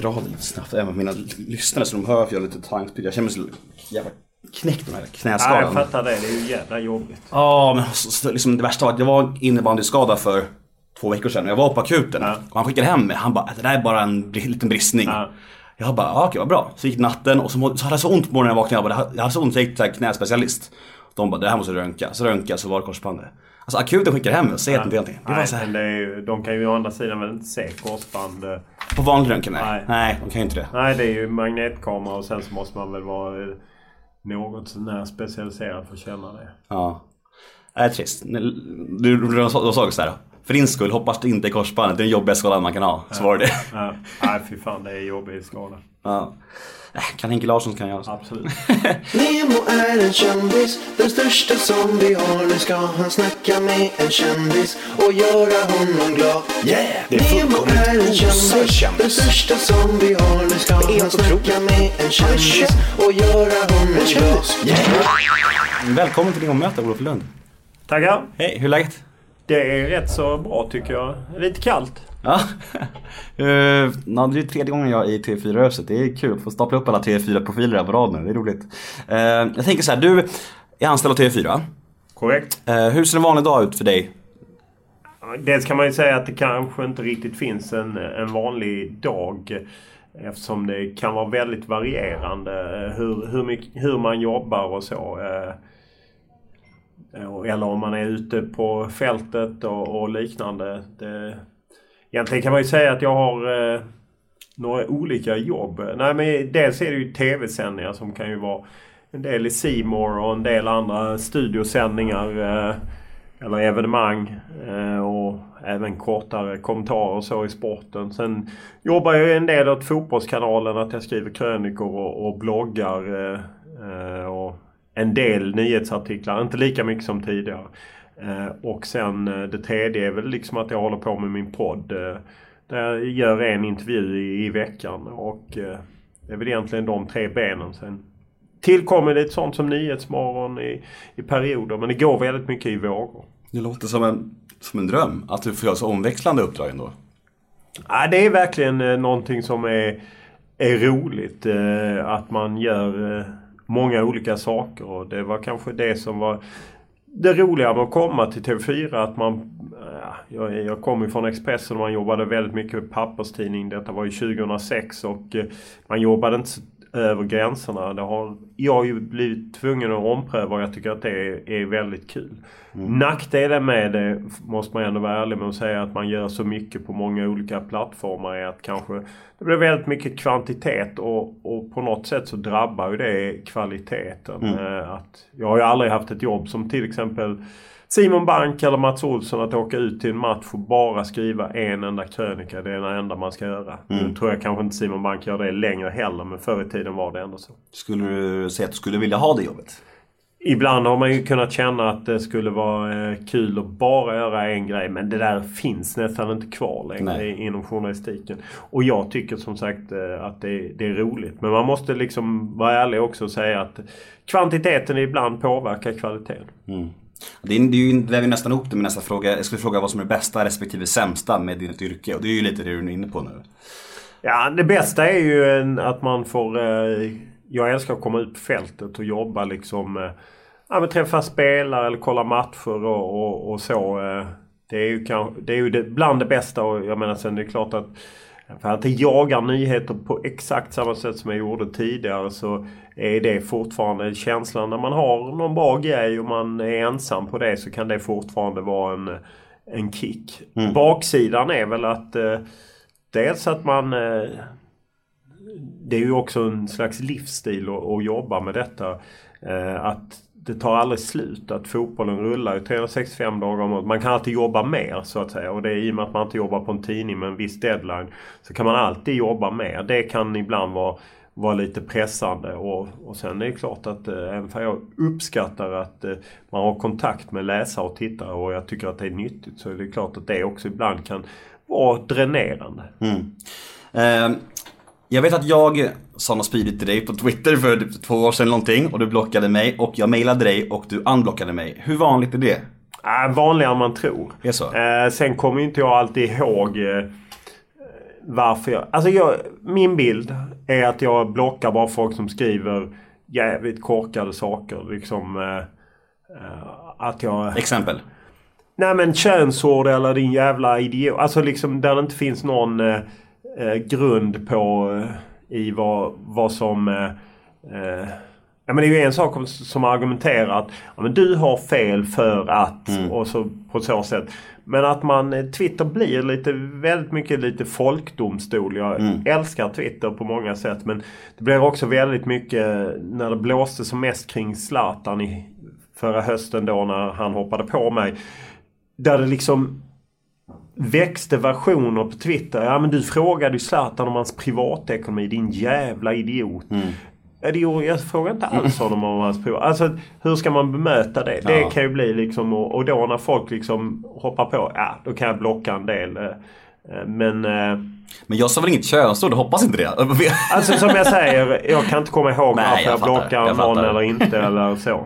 dra det lite snabbt även för mina lyssnare så de hör att jag har lite tankspyd. Jag känner mig så jävla knäckt med den här Ja, jag knäskadan. fattar det. Det är ju jävla jobbigt. Ja, men så, liksom, det värsta var att jag var innebandyskadad för två veckor sedan och jag var på akuten. Ja. Och han skickade hem mig. Han bara, det där är bara en liten bristning. Ja. Jag bara, ja, okej vad bra. Så gick natten och så, så hade jag så ont på morgonen när jag vaknade. Jag, bara, jag hade så ont så jag gick till knäspecialist. De bara, det här måste röntga. Så röntga så var det korsbandet. Alltså akuten skickade hem och säger att inte någonting. Det Nej, så här, det ju, de kan ju å andra sidan väl inte se korsband. eh. på vanlig röntgen? Nej. Nej. nej, de kan ju inte det. Nej, det är ju magnetkamera och sen så måste man väl vara eh, något sånär specialiserad för att känna det. Ja. Det är trist. Du, du, du, du sa så här. För din skull, hoppas det inte är korsbandet. Det är den jobbigaste skadan man kan ha. Så var det det. Ja. Nej, fy fan det är jobbig skada. Ja. Äh, Kan Henke Larsson kan jag. så. Absolut. Nemo är en kändis, den största som vi har. Nu ska han snacka med en kändis och göra honom glad. Yeah! Det är Nemo fullkomligt är en osar kändis, kändis. den största som vi har. Nu ska han snacka med en kändis och göra honom glad. Yeah! Välkommen till Neonmöte Olof Lund. Tackar. Hej, hur är läget? Det är rätt så bra tycker jag. Lite kallt. Ja. uh, ja, det är tredje gången jag är i TV4-huset. Det är kul att få stapla upp alla TV4-profiler här på rad nu. Det är roligt. Eh, jag tänker så här, du är anställd av TV4. Korrekt. Eh, hur ser en vanlig dag ut för dig? Dels kan man ju säga att det kanske inte riktigt finns en, en vanlig dag. Eftersom det kan vara väldigt varierande eh, hur, hur, mycket, hur man jobbar och så. eh, och- Eh, eller om man är ute på fältet och, och liknande. Det, egentligen kan man ju säga att jag har eh, några olika jobb. Nej, men dels är det ju tv-sändningar som kan ju vara en del i C More och en del andra studiosändningar. Eh, eller evenemang. Eh, och även kortare kommentarer och så i sporten. Sen jobbar jag ju en del åt Fotbollskanalen. Att jag skriver krönikor och, och bloggar. Eh, eh och en del nyhetsartiklar. Inte lika mycket som tidigare. Eh, och sen eh, det tredje är väl liksom att jag håller på med min podd. Eh, där jag gör en intervju i, i veckan. Och det är väl egentligen de tre benen. Sen tillkommer lite sånt som Nyhetsmorgon i, i perioder. Men det går väldigt mycket i vågor. Det låter som en, som en dröm. Att du får göra så omväxlande uppdrag ändå. Ja, det är verkligen någonting som är, är roligt. Att man gör många olika saker. Och det var kanske det som var det roliga med att komma till TV4. Att man, jag, jag kom ju från Expressen och man jobbade väldigt mycket med papperstidning. Detta var ju 2006 och eh, man jobbade inte så över gränserna. Det har jag ju blivit tvungen att ompröva och jag tycker att det är, är väldigt kul. Nackdelen med det, måste man ändå vara ärlig med att säga, att man gör så mycket på många olika plattformar är att kanske det blir väldigt mycket kvantitet och, och på något sätt så drabbar ju det kvaliteten. Eh, att, jag har ju aldrig haft ett jobb som till exempel Simon Bank eller Mats Olsson att åka ut till en match och bara skriva en enda krönika. Det är det enda man ska göra. Nu tror jag kanske inte Simon Bank gör det längre heller men förr i tiden var det ändå så. Skulle du säga att du skulle vilja ha det jobbet? Ibland har man ju kunnat känna att det skulle vara eh, kul att bara göra en grej men det där finns nästan inte kvar längre Nej. inom journalistiken. Och jag tycker som sagt eh, att det, det är roligt. Men man måste liksom vara ärlig också och säga att kvantiteten ibland påverkar kvaliteten. Det, är, det är ju, väver nästan ihop det med nästa fråga. Jag skulle fråga vad som är det bästa respektive sämsta med ditt yrke. Och det är ju lite det du är inne på nu. Ja, det bästa är ju en, att man får... Eh, jag älskar att komma ut på fältet och jobba liksom... Eh, ja, men träffa spelare eller kolla matcher och, och, och så. Eh, det är ju, kanske, det är ju det, bland det bästa och jag menar sen det är klart att... För att jag jagar nyheter på exakt samma sätt som jag gjorde tidigare så är det fortfarande känslan när man har någon bra grej och man är ensam på det så kan det fortfarande vara en, en kick. Baksidan är väl att eh, dels att man eh, det är ju också en slags livsstil att, jobba med detta. Eh, att det tar aldrig slut. Att fotbollen rullar ju 365 dagar om året. Man kan alltid jobba mer så att säga. Och det är i och med att man inte jobbar på en tidning med en viss deadline. Så kan man alltid jobba mer. Det kan ibland vara, vara lite pressande. Och, och sen är det klart att eh, även för jag uppskattar att eh, man har kontakt med läsare och tittare och jag tycker att det är nyttigt. Så är det klart att det också ibland kan vara dränerande. Eh, jag vet att jag sa något spydigt till dig på Twitter för typ två år sedan någonting och du blockade mig och jag mejlade dig och du unblockade mig. Hur vanligt är det? Äh, vanligare än man tror. Eh, sen kommer inte jag alltid ihåg eh, varför jag... Alltså jag, min bild är att jag blockar bara folk som skriver jävligt korkade saker. Liksom eh, eh, att jag... Exempel. Nej men könsord eller din jävla idiot. Alltså liksom där det inte finns någon eh, eh, grund på eh, i vad, vad som... Eh, eh, ja men det är ju en sak om- som argumenterar att ja, men du har fel för att och så på så sätt. Men att man, eh, Twitter blir lite, väldigt mycket lite folkdomstol. Jag älskar Twitter på många sätt men det blir också väldigt mycket när det blåste som mest kring Zlatan i förra hösten då när han hoppade på mig. Där det liksom växte versioner på Twitter. Ja men du frågade ju Zlatan om hans privatekonomi din jävla idiot. Det gjorde, jag frågar inte alls honom om hans privat... Alltså hur ska man bemöta det? Det Ja. kan ju bli liksom och, och då när folk liksom hoppar på. Ja då kan jag blocka en del. eh, Men eh, Men jag sa väl inget könsord, hoppas inte det. alltså som jag säger. Jag kan inte komma ihåg Nej, varför jag jag, blockar Jag någon eller inte eller så.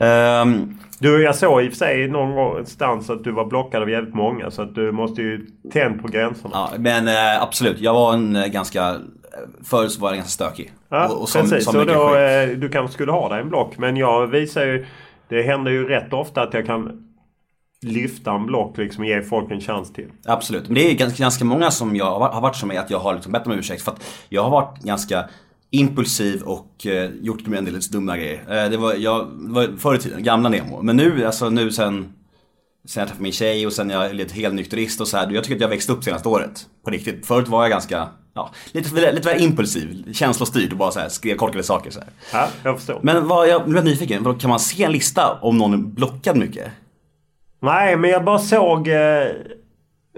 Ehm, Du, jag såg i och för sig någonstans att du var blockad av jävligt många så att du måste ju tänd på gränserna. ja, men eh, absolut, jag var en ganska... Förr så var jag ganska stökig. Ja, Och- och som- precis. som Så då, skit. eh, du kanske skulle ha dig en block. Men jag visar ju... Det händer ju rätt ofta att jag kan lyfta en block liksom och ge folk en chans till. Absolut. Men det är ganska, ganska många som jag har varit- som mig att jag har liksom bett om ursäkt. För att jag har varit ganska impulsiv och eh, gjort en del lite dumma grejer. Eh, det, var, jag, var förr i tiden, gamla Nemo. Men nu, alltså nu sen, sen jag träffade min tjej och sen jag är lite helnykterist och så här. Jag tycker att jag växt upp senaste året. På riktigt. Förut var jag ganska, ja, lite, lite väl impulsiv, känslostyrd och bara så här, skrev korkade saker så här. Ja, jag förstår. Men vad, jag blev nyfiken, kan man se en lista om någon är blockad mycket? Nej, men jag bara såg... Eh,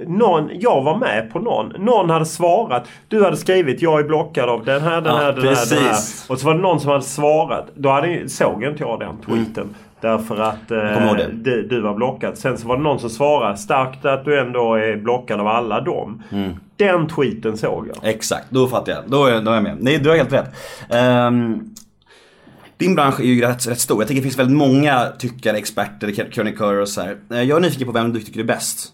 någon, jag var med på någon. Någon hade svarat. Du hade skrivit jag är blockad av den här, den Ja, här, den här, den här. Och så var det någon som hade svarat. Då hade, såg inte jag den tweeten. Därför att eh, du, du var blockad. Sen så var det någon som svarade. Starkt att du ändå är blockad av alla dem. Mm. Den tweeten såg jag. Exakt, då fattar jag. Då är, då är jag med. Nej, du har helt rätt. Ehm, din bransch är ju rätt, rätt stor. Jag tänker det finns väldigt många tyckare, experter, krönikörer och så här. Eh, Jag är nyfiken på vem du tycker är bäst.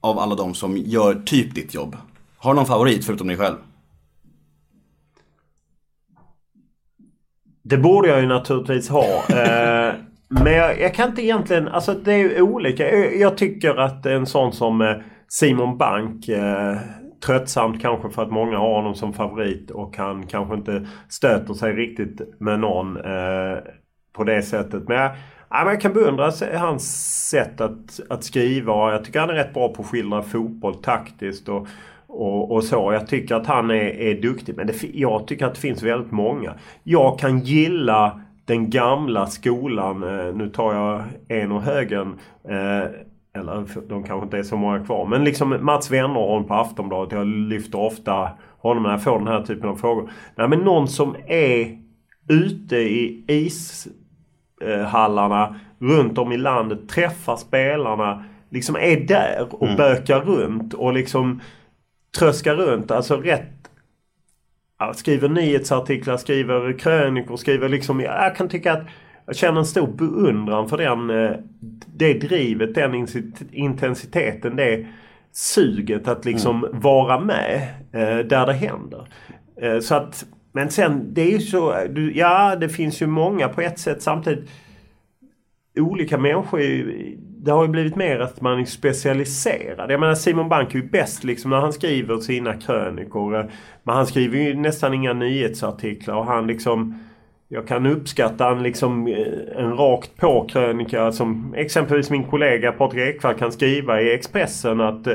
Av alla de som gör typ ditt jobb. Har du någon favorit förutom dig själv? Det borde jag ju naturligtvis ha. Eh, men jag, jag kan inte egentligen... Alltså det är ju olika. Jag, jag tycker att en sån som eh, Simon Bank eh, Tröttsamt kanske för att många har honom som favorit och han kanske inte stöter sig riktigt med någon eh, på det sättet. Men jag, ja, men jag kan beundra hans sätt att, att skriva och jag tycker han är rätt bra på att skildra fotboll taktiskt och, och, och så. Jag tycker att han är, är duktig. Men det, jag tycker att det finns väldigt många. Jag kan gilla den gamla skolan. Eh, nu tar jag en och högen. Eh, eller de kanske inte är så många kvar. Men liksom Mats Wennerholm på Aftonbladet. Jag lyfter ofta honom när jag får den här typen av frågor. Nej men någon som är ute i ishallarna runt om i landet. Träffar spelarna. Liksom är där och bökar runt och liksom tröskar runt. Alltså rätt ja, skriver nyhetsartiklar, skriver krönikor, skriver liksom... Jag kan tycka att jag känner en stor beundran för den, eh, det drivet, den intensiteten, det suget att liksom vara med eh, där det händer. Eh, Så att, men sen det är ju så, ja det finns ju många på ett sätt samtidigt olika människor det har ju blivit mer att man är specialiserad. Jag menar Simon Bank är ju bäst liksom när han skriver sina krönikor. Men han skriver ju nästan inga nyhetsartiklar och han liksom jag kan uppskatta en, liksom, eh, en rakt på krönika som exempelvis min kollega Patrik Ekwall kan skriva i Expressen att eh,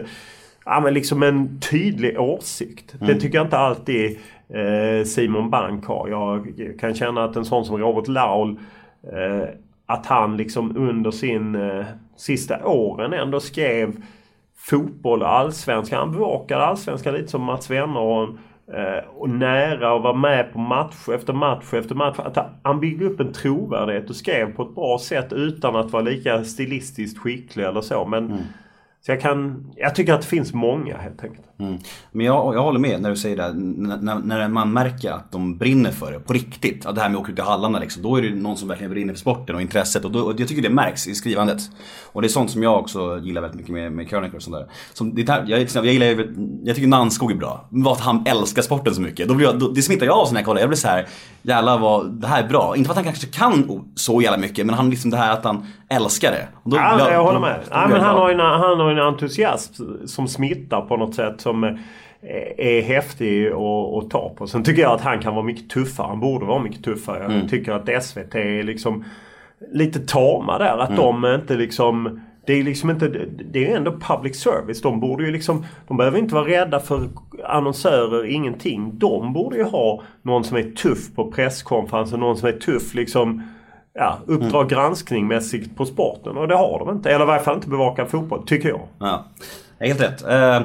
ja, men liksom en tydlig åsikt. Det tycker jag inte alltid eh, Simon Bank har. Jag kan känna att en sån som Robert Laul eh, att han liksom under sin eh, sista åren ändå skrev fotboll och allsvenskan. Han bevakade allsvenskan lite som Mats Wennerholm. Eh, och nära och var med på match efter match efter match. Att han byggde upp en trovärdighet och skrev på ett bra sätt utan att vara lika stilistiskt skicklig eller så. Men, Mm. så Så jag kan, jag tycker att det finns många helt enkelt. Mm. Men jag, jag håller med när du säger det. När, när man märker att de brinner för det på riktigt. Att det här med att åka ut i hallarna liksom. Då är det någon som verkligen brinner för sporten och intresset. Och, då, och jag tycker det märks i skrivandet. Och det är sånt som jag också gillar väldigt mycket med, med krönikor och sånt där. Som, det här, jag, jag, gillar, ju- jag tycker Nannskog är bra. Vad att han älskar sporten så mycket. Då blir jag, då, det smittar jag av sig när jag kollar. Jag blir så här, jävlar vad, det här är bra. Inte för att han kanske kan så jävla mycket. Men han liksom det här att han älskar det. Och då Ja, blir jag, håller då- med. då Ja, blir men jag han, har en, han har en entusiasm som smittar på något sätt som eh, är häftig att, ta på. Sen tycker jag att han kan vara mycket tuffare. Han borde vara mycket tuffare. Jag Mm. tycker att SVT är liksom lite tama där. Att Mm. de inte liksom... Det är liksom inte... Det är ändå public service. De borde ju liksom... De behöver inte vara rädda för annonsörer, ingenting. De borde ju ha någon som är tuff på presskonferenser. Någon som är tuff liksom... Ja, Uppdrag granskningmässigt på sporten. Och det har de inte. Eller i varje fall inte bevaka fotboll, tycker jag. Ja, helt rätt. Eh,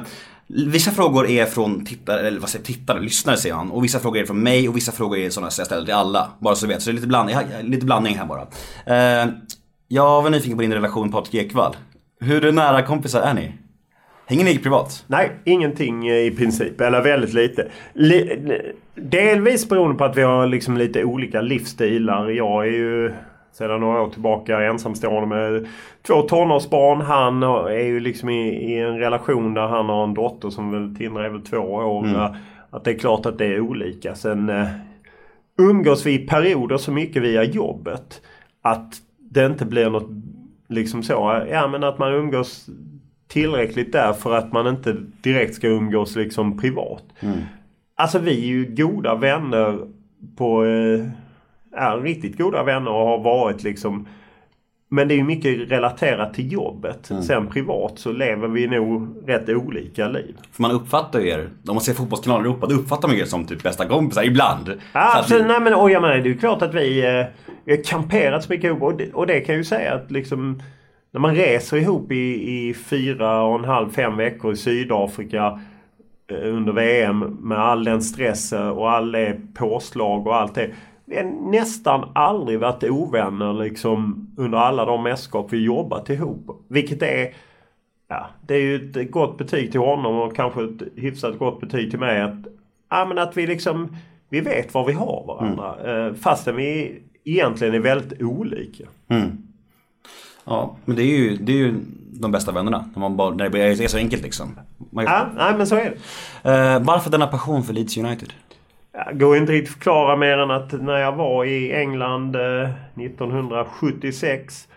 vissa frågor är från tittare, eller vad säger tittare, lyssnare säger han. Och vissa frågor är från mig och vissa frågor är sådana som jag ställer till alla. Bara så du vet. Så det är lite, bland, lite blandning här bara. Eh, jag var nyfiken på din relation med Patrik Ekwall. Hur nära kompisar är ni? Hänger ni privat? Nej, ingenting eh, i princip. Eller väldigt lite. Li- delvis beroende på att vi har liksom lite olika livsstilar. Jag är ju sedan några år tillbaka ensamstående med två tonårsbarn. Han är ju liksom i, i en relation där han har en dotter som väl Tindra är väl två år. Där, Att det är klart att det är olika. Sen eh, umgås vi i perioder så mycket via jobbet. Att det inte blir något liksom så. Ja men att man umgås tillräckligt där för att man inte direkt ska umgås liksom privat. Alltså vi är ju goda vänner på... Eh, är riktigt goda vänner och har varit liksom... Men det är ju mycket relaterat till jobbet. Sen privat så lever vi nog rätt olika liv. För man uppfattar ju er, om man ser fotbollskanaler i Europa, då uppfattar man er som typ bästa kompisar ibland. Ja, Så Nej, men, och jag menar, det är ju klart att vi, eh, vi har kamperat så mycket ihop. Och det, och det kan jag ju säga att liksom när man reser ihop i, i fyra och en halv, fem veckor i Sydafrika eh, under VM med all den stressen och all det påslag och allt det. Vi har nästan aldrig varit ovänner liksom under alla de mästerskap vi jobbat ihop. Vilket är Ja, det är ju ett gott betyg till honom och kanske ett hyfsat gott betyg till mig. Att, ja, men att vi liksom vi vet var vi har varandra. Eh, fastän vi egentligen är väldigt olika. Ja, men det är ju, det är ju de bästa vännerna. När, man bara, när det är så enkelt liksom. Man, Ja, nej men så är det. eh, varför denna passion för Leeds United? Går inte riktigt förklara mer än att när jag var i England eh, 1976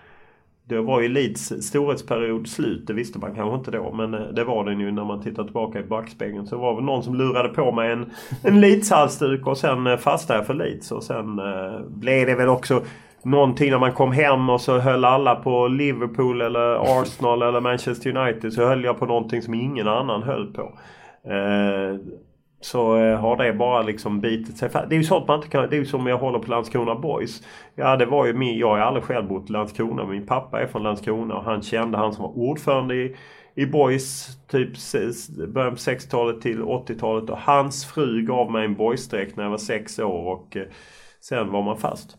då var ju Leeds storhetsperiod slut. Det visste man kanske inte då. Men eh, det var den ju när man tittar tillbaka i backspegeln. Så det var väl någon som lurade på mig en, en Leeds-halsduk och sen eh, fastnade jag för Leeds. Och sen eh, blev det väl också någonting när man kom hem och så höll alla på Liverpool eller Arsenal eller Manchester United. Så höll jag på någonting som ingen annan höll på. Eh, så eh, har det bara liksom bitit sig fast. Det är ju sånt man inte kan... Det är ju som jag håller på Landskrona Boys. Ja det var ju min... Jag har aldrig själv bott i Landskrona. Min pappa är från Landskrona och han kände han som var ordförande i, i Boys typ början på 60-talet till 80-talet. Och hans fru gav mig en Boys-dräkt när jag var sex år och eh, sen var man fast.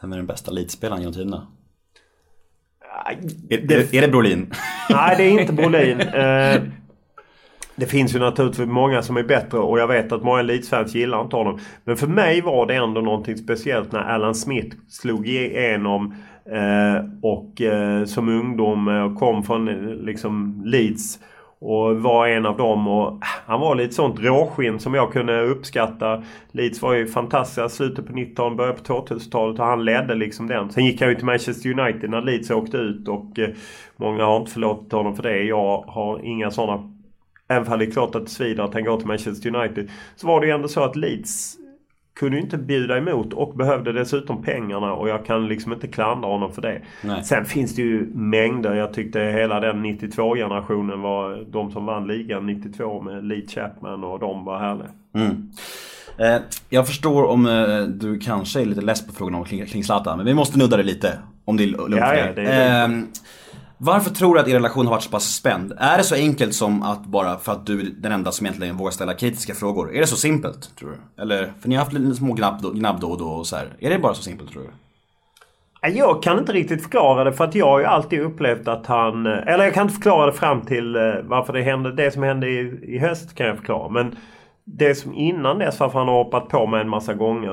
Vem är den bästa Leeds-spelaren genom tiderna? Är det, är det Brolin? Nej, det är inte Brolin. Det finns ju naturligtvis många som är bättre och jag vet att många Leeds-fans gillar inte honom. Men för mig var det ändå någonting speciellt när Alan Smith slog igenom eh, och eh, som ungdom eh, kom från eh, liksom Leeds och var en av dem. Och eh, han var lite sånt råskinn som jag kunde uppskatta. Leeds var ju fantastiska slutet på 90-talet, början på 2000-talet och han ledde liksom den. Sen gick han ju till Manchester United när Leeds åkte ut och eh, många har inte förlåtit honom för det. Jag har inga sådana Även om det är klart att det svider att han går till Manchester United. Så var det ju ändå så att Leeds kunde ju inte bjuda emot och behövde dessutom pengarna och jag kan liksom inte klandra honom för det. Nej. Sen finns det ju mängder. Jag tyckte hela den 92-generationen var de som vann ligan 92 med Lee Chapman och de var härliga. Mm. Eh, jag förstår om eh, du kanske är lite less på frågan om kring, kring Zlatan, men vi måste nudda det lite. Om det är lugnt Ja, för ja, dig. det är eh, varför tror du att er relation har varit så pass spänd? Är det så enkelt som att bara för att du är den enda som egentligen vågar ställa kritiska frågor? Är det så simpelt, tror du? Eller, för ni har haft lite små gnabb då, gnabb då och då och så här. Är det bara så simpelt, tror du? Jag kan inte riktigt förklara det för att jag har ju alltid upplevt att han... Eller jag kan inte förklara det fram till eh, varför det hände. Det som hände i, i höst kan jag förklara. Men det som innan dess varför han har hoppat på mig en massa gånger.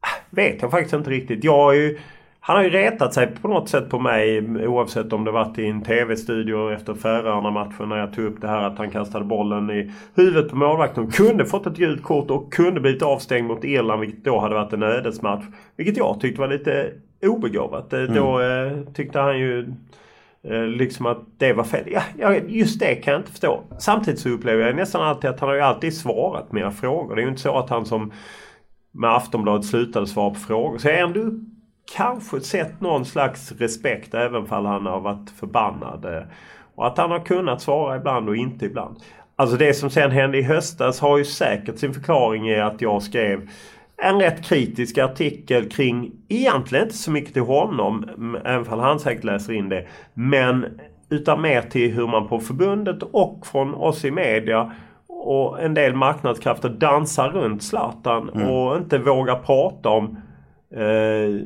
Ah, vet jag faktiskt inte riktigt. Jag har ju... Han har ju retat sig på något sätt på mig oavsett om det varit i en TV-studio efter Färöarna-matchen när jag tog upp det här att han kastade bollen i huvudet på målvakten. Kunde fått ett gult kort och kunde blivit avstängd mot Irland vilket då hade varit en ödesmatch. Vilket jag tyckte var lite obegåvat. Mm. Då eh, tyckte han ju eh, liksom att det var fel. Ja, just det kan jag inte förstå. Samtidigt så upplever jag nästan alltid att han har ju alltid svarat mina frågor. Det är ju inte så att han som med Aftonbladet slutade svara på frågor. Så jag ändå kanske sett någon slags respekt även fall han har varit förbannad. Eh, och att han har kunnat svara ibland och inte ibland. Alltså det som sen hände i höstas har ju säkert sin förklaring i att jag skrev en rätt kritisk artikel kring, egentligen inte så mycket till honom, även om han säkert läser in det. Men utan mer till hur man på förbundet och från oss i media och en del marknadskrafter dansar runt Zlatan mm. och inte vågar prata om eh,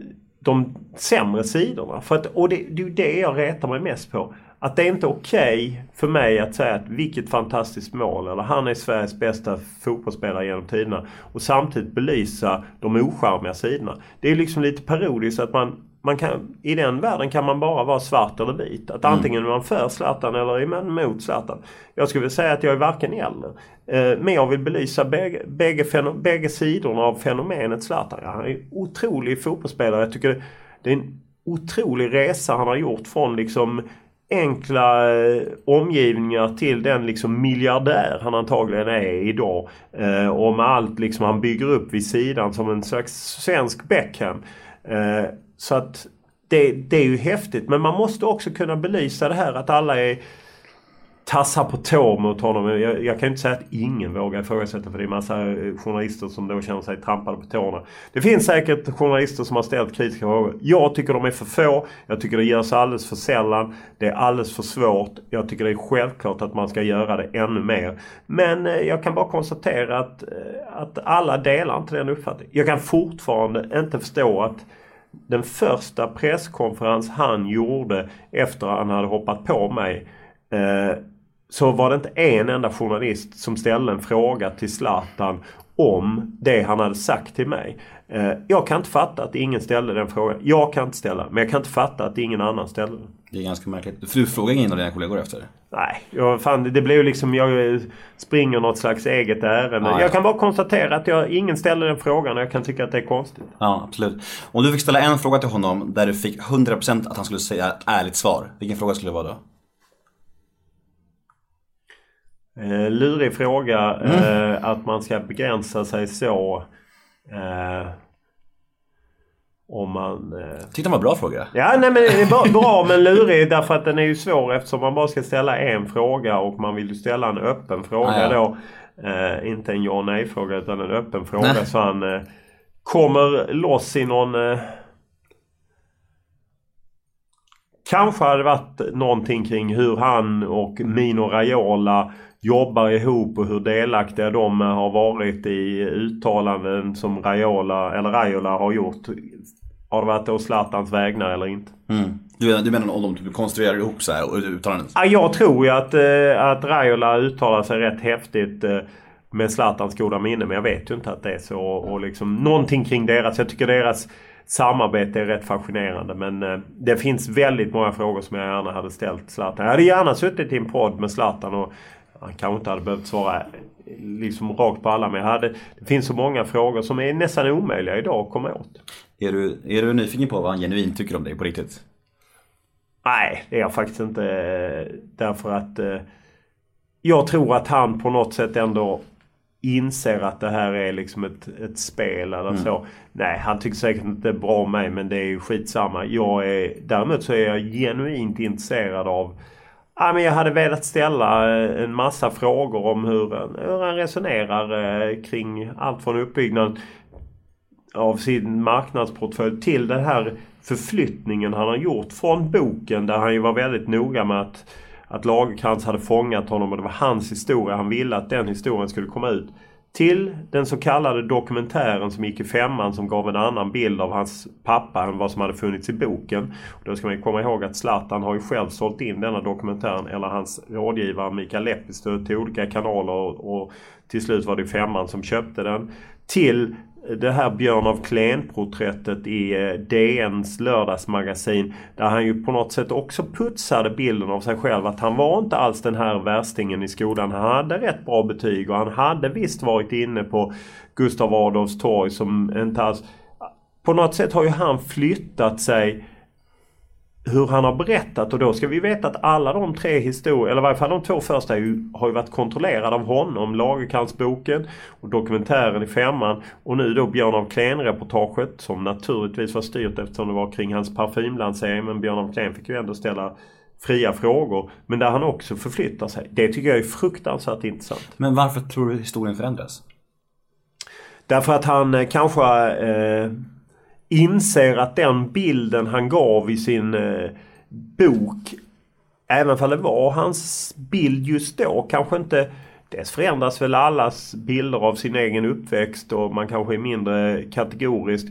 de sämre sidorna. För att, och det, det är det jag retar mig mest på. Att det är inte okej okay för mig att säga att vilket fantastiskt mål eller han är Sveriges bästa fotbollsspelare genom tiderna. Och samtidigt belysa de ocharmiga sidorna. Det är liksom lite parodiskt att man, man kan, i den världen kan man bara vara svart eller vit. Att mm. antingen är man för Zlatan eller är man mot Zlatan. Jag skulle vilja säga att jag är varken eller. Eh, men jag vill belysa bägge, bägge, bägge sidorna av fenomenet Zlatan. Han är en otrolig fotbollsspelare. Jag tycker det är en otrolig resa han har gjort från liksom enkla eh, omgivningar till den liksom miljardär han antagligen är idag. Eh, och med allt liksom han bygger upp vid sidan som en slags svensk Beckham. Eh, så att det, det är ju häftigt men man måste också kunna belysa det här att alla är tassar på tå mot honom. Jag, jag kan inte säga att ingen vågar ifrågasätta för det är massa eh, journalister som då känner sig trampade på tårna. Det finns säkert journalister som har ställt kritiska frågor. Jag tycker de är för få. Jag tycker det görs alldeles för sällan. Det är alldeles för svårt. Jag tycker det är självklart att man ska göra det ännu mer. Men eh, jag kan bara konstatera att, eh, att alla delar inte den uppfattningen. Jag kan fortfarande inte förstå att den första presskonferens han gjorde efter att han hade hoppat på mig eh, så var det inte en enda journalist som ställde en fråga till Zlatan om det han hade sagt till mig. Eh, jag kan inte fatta att ingen ställde den frågan. Jag kan inte ställa men jag kan inte fatta att ingen annan ställde den. Det är ganska märkligt. För du frågar ingen av dina kollegor efter? Nej, jag, fan, det blev liksom jag springer något slags eget ärende. Ja, jag kan bara konstatera att jag, ingen ställde den frågan och jag kan tycka att det är konstigt. Ja, absolut. Om du fick ställa en fråga till honom där du fick 100% att han skulle säga ett ärligt svar. Vilken fråga skulle det vara då? Eh, lurig fråga mm. eh, att man ska begränsa sig så. Eh, om man... Eh... Tyckte det var en bra fråga. Ja, nej men det är bra, bra men lurig därför att den är ju svår eftersom man bara ska ställa en fråga och man vill ju ställa en öppen fråga ah, ja. då. Eh, inte en ja nej fråga utan en öppen fråga nej. så han eh, kommer loss i någon... Eh, kanske hade det varit någonting kring hur han och Mino Raiola jobbar ihop och hur delaktiga de har varit i uttalanden som Raiola, eller Raiola har gjort. Har det varit å Zlatans vägnar eller inte? Mm. Du, du menar om de typ konstruerar ihop så här uttalanden? Ja, jag tror ju att, eh, att Raiola uttalar sig rätt häftigt eh, med Zlatans goda minne. Men jag vet ju inte att det är så. Och liksom någonting kring deras. Jag tycker deras samarbete är rätt fascinerande. Men eh, det finns väldigt många frågor som jag gärna hade ställt Zlatan. Jag hade gärna suttit i en podd med Zlatan och han kanske inte hade behövt svara liksom rakt på alla men jag hade, det finns så många frågor som är nästan omöjliga idag att komma åt. Är du, är du nyfiken på vad han genuint tycker om dig på riktigt? Nej, det är jag faktiskt inte. Därför att eh, jag tror att han på något sätt ändå inser att det här är liksom ett, ett spel eller mm. så. Nej, han tycker säkert inte bra om mig men det är ju skitsamma. Jag är, däremot så är jag genuint intresserad av Ja, men jag hade velat ställa eh, en massa frågor om hur, hur han resonerar eh, kring allt från uppbyggnad av sin marknadsportfölj till den här förflyttningen han har gjort från boken där han ju var väldigt noga med att, att Lagerkrans hade fångat honom och det var hans historia. Han ville att den historien skulle komma ut till den så kallade dokumentären som gick i femman som gav en annan bild av hans pappa än vad som hade funnits i boken. Och då ska man komma ihåg att Zlatan har ju själv sålt in denna dokumentären, eller hans rådgivare Mikael Lepistö till olika kanaler och till slut var det femman som köpte den. Till det här Björn av Klen-porträttet i eh, DNs lördagsmagasin. Där han ju på något sätt också putsade bilden av sig själv. Att han var inte alls den här värstingen i skolan. Han hade rätt bra betyg och han hade visst varit inne på Gustav Adolfs torg som inte alls... På något sätt har ju han flyttat sig hur han har berättat och då ska vi veta att alla de tre historier, eller i varje fall de två första har ju varit kontrollerade av honom. Lagercrantz-boken och dokumentären i femman och nu då Björn av Klen-reportaget som naturligtvis var styrt eftersom det var kring hans parfymlansering men Björn av Klen fick ju ändå ställa fria frågor. Men där han också förflyttar sig. Det tycker jag är fruktansvärt intressant. Men varför tror du historien förändras? Därför att han eh, kanske eh, inser att den bilden han gav i sin eh, bok Även om det var hans bild just då kanske inte Dels förändras väl allas bilder av sin egen uppväxt och man kanske är mindre kategorisk.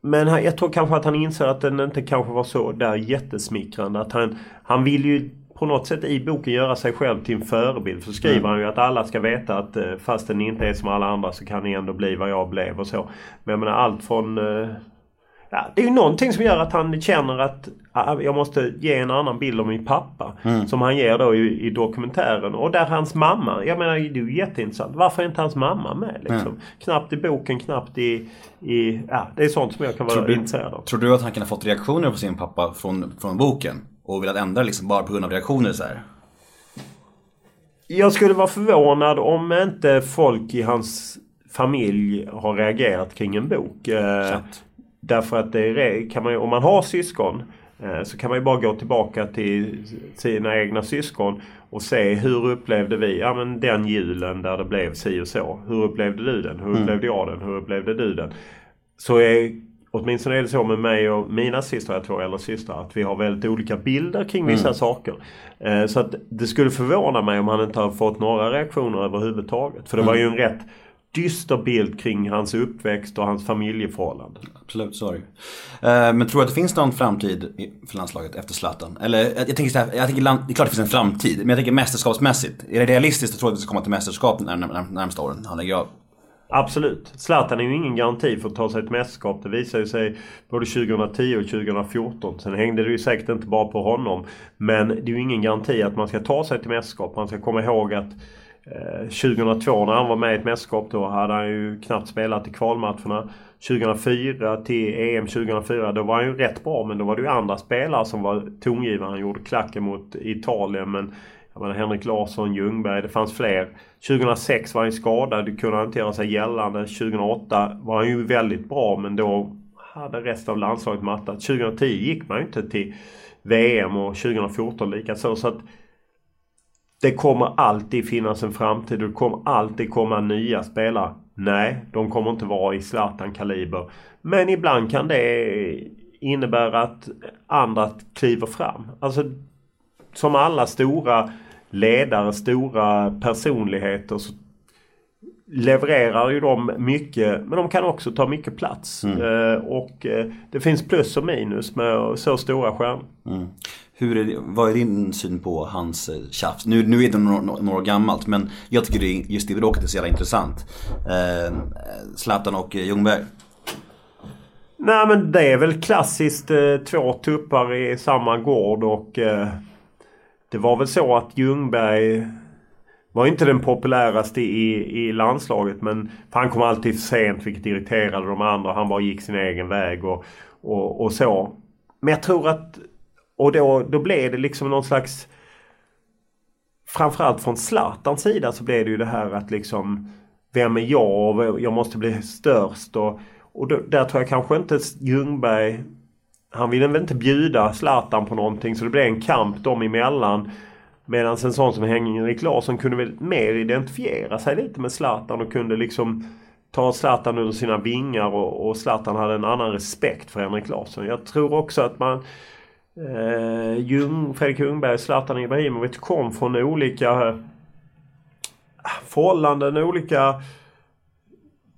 Men jag tror kanske att han inser att den inte kanske var så där jättesmickrande. Att han, han vill ju på något sätt i boken göra sig själv till en förebild. Så skriver mm. han ju att alla ska veta att eh, fast den inte är som alla andra så kan ni ändå bli vad jag blev och så. Men jag menar allt från... Eh, ja, det är ju någonting som gör att han känner att ah, jag måste ge en annan bild av min pappa. Mm. Som han ger då i, i, dokumentären. Och där hans mamma, jag menar det är ju jätteintressant. Varför är inte hans mamma med? Liksom? Mm. Knappt i boken, knappt i, i... Ja, det är sånt som jag kan vara intresserad av. Tror du att han kan ha fått reaktioner på sin pappa från, från boken? Och velat ändra liksom bara på grund av reaktioner så här. Jag skulle vara förvånad om inte folk i hans familj har reagerat kring en bok. Eh, därför att det kan man, om man har syskon eh, så kan man ju bara gå tillbaka till sina egna syskon och se hur upplevde vi ja, men den julen där det blev si och så. Hur upplevde du den? Hur mm. upplevde jag den? Hur upplevde du den? Så är Åtminstone är det så med mig och mina systrar, jag tror, eller systrar, att vi har väldigt olika bilder kring vissa mm. saker. Eh, så att det skulle förvåna mig om han inte har fått några reaktioner överhuvudtaget. För det mm. var ju en rätt dyster bild kring hans uppväxt och hans familjeförhållanden. Absolut, så är det Men tror du att det finns någon framtid för landslaget efter Zlatan? Eller jag, tänker så här, jag tänker land, det är klart det finns en framtid. Men jag tänker mästerskapsmässigt. Är det realistiskt att tro att vi ska komma till mästerskap de närmsta åren? Han lägger av. Absolut. Zlatan är ju ingen garanti för att ta sig ett mästerskap. Det visade sig både 2010 och 2014. Sen hängde det ju säkert inte bara på honom. Men det är ju ingen garanti att man ska ta sig till mästerskap. Man ska komma ihåg att eh, 2002 när han var med i ett mästerskap då hade han ju knappt spelat i kvalmatcherna. 2004 till EM 2004 då var han ju rätt bra men då var det ju andra spelare som var tongivande. Han gjorde klacken mot Italien men jag menar Henrik Larsson, Ljungberg, det fanns fler. 2006 var han skadad, kunde han inte göra sig gällande. 2008 var han ju väldigt bra men då hade resten av landslaget mattat. 2010 gick man ju inte till VM och 2014 likaså. Så att det kommer alltid finnas en framtid och det kommer alltid komma nya spelare. Nej, de kommer inte vara i Zlatan-kaliber. Men ibland kan det innebära att andra kliver fram. Alltså som alla stora ledare, stora personligheter så levererar ju de mycket men de kan också ta mycket plats. Mm. Eh, och eh, det finns plus och minus med så stora stjärnor. Mm. Hur är det, vad är din syn på hans eh, tjafs? Nu, nu är det några, några år gammalt men jag tycker det, just det bråket är så jävla intressant. Eh, Zlatan och Ljungberg. Nej men det är väl klassiskt eh, två tuppar i samma gård och eh, det var väl så att Ljungberg var inte den populäraste i, i landslaget men han kom alltid för sent vilket irriterade de andra. Han bara gick sin egen väg och, och, och så. Men jag tror att... Och då, då blev det liksom någon slags... Framförallt från Zlatans sida så blev det ju det här att liksom... Vem är jag jag måste bli störst och... Och då, där tror jag kanske inte Ljungberg han ville väl inte bjuda Zlatan på någonting så det blev en kamp dem emellan. Medan en sån som Henrik Larsson kunde väl mer identifiera sig lite med Zlatan och kunde liksom ta Zlatan under sina vingar och, och Zlatan hade en annan respekt för Henrik Larsson. Jag tror också att man eh, Ljung, Fredrik Ljungberg Zlatan Ibrahimovic kom från olika ah, förhållanden, olika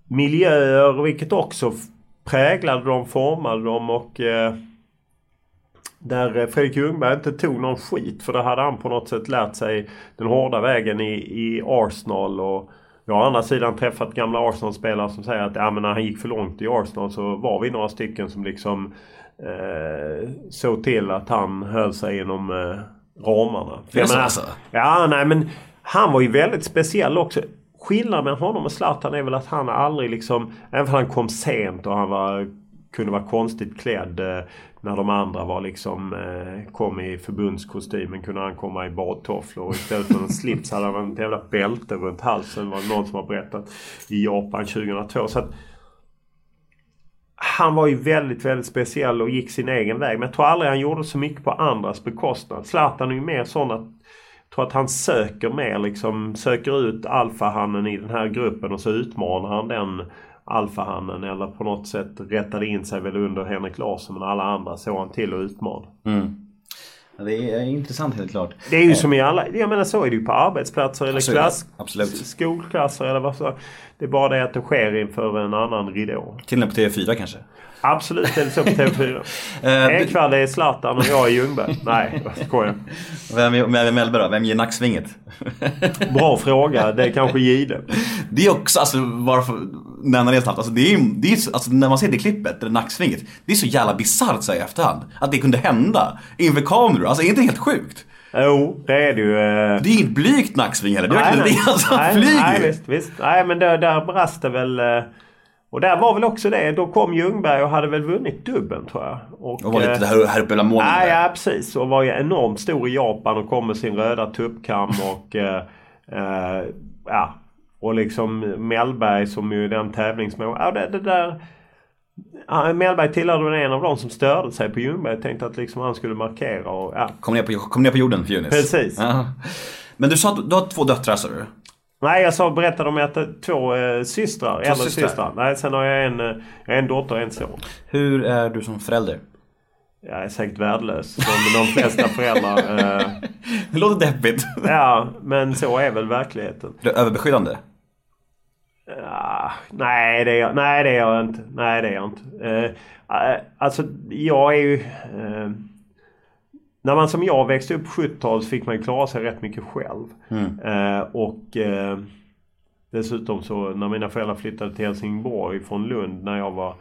miljöer vilket också präglade dem, formade dem och eh, där eh, Fredrik Ljungberg inte tog någon skit för det hade han på något sätt lärt sig den hårda vägen i, i Arsenal. Och jag har å andra sidan träffat gamla Arsenal-spelare som säger att ja, men när han gick för långt i Arsenal så var vi några stycken som liksom eh, såg till att han höll sig inom eh, ramarna. Är det så alltså? Ja, nej men han var ju väldigt speciell också. Skillnaden mellan honom och Zlatan är väl att han aldrig liksom, även om han kom sent och han var, kunde vara konstigt klädd eh, när de andra var liksom, eh, kom i förbundskostymen kunde han komma i badtofflor. Och istället för en slips hade han ett jävla bälte runt halsen var det någon som har berättat i Japan 2002. Så att, han var ju väldigt, väldigt speciell och gick sin egen väg. Men jag tror aldrig han gjorde så mycket på andras bekostnad. Zlatan är ju mer sån att tror att han söker mer liksom, söker ut alfahannen i den här gruppen och så utmanar han den alfahannen eller på något sätt rättade in sig väl under Henrik Larsson men alla andra såg han till att utmana. Mm. Ja, det är intressant helt klart. Det är ju som i alla, jag menar så är det ju på arbetsplatser eller det. klass, Absolut. skolklasser eller vad så. Det är bara det att det sker inför en annan ridå. Till och med på TV4 kanske. Absolut det så på TV4. Eh, en kväll är Zlatan och jag är Ljungberg. Nej, jag skojar. Vem, är- vem är Mellberg då? Vem ger nacksvinget? Bra fråga. Det är kanske Gide. Det är också, alltså varför nämna det snabbt. Alltså, det är, det är, så- alltså, när man ser det klippet, det nacksvinget. Det är så jävla bisarrt så här i efterhand. Att det kunde hända inför kameror. Alltså är inte helt sjukt? Jo, det är det ju. eh. Det är inget blygt nacksving heller. Det är verkligen det. Alltså, flyger nej, visst, visst. Nej, men där, där brast det väl. eh, Och där var väl också det. Då kom Ljungberg och hade väl vunnit dubbeln tror jag. Och, Och var lite eh, bland molnen. Nej, ja, precis. Och var ju enormt stor i Japan och kom med sin röda tuppkam och... eh, eh, ja. Och liksom Mellberg som ju den tävlingsmål... Ja, det, det där... Mellberg tillhörde väl en av de som störde sig på Ljungberg. Tänkte att liksom han skulle markera och... Ja. Kom, ner på, kom ner på jorden för Junis. Precis. Ja. Men du sa att du- har två döttrar sa du? Nej, jag sa, berättade om att jag har två eh, systrar. äldre systrar? systrar. Nej, sen har jag en, eh, jag har en dotter och en son. Hur är du som förälder? Jag är säkert värdelös som de flesta föräldrar. Eh, Det låter deppigt. ja, men så är väl verkligheten. Du är överbeskyddande? Ja, nej, det är jag, nej, det är jag inte. Nej, det är jag inte. Eh, eh, alltså, jag är ju... Eh, när man som jag växte upp på 70-talet fick man ju klara sig rätt mycket själv. Eh, och dessutom så när mina föräldrar flyttade till Helsingborg från Lund när jag var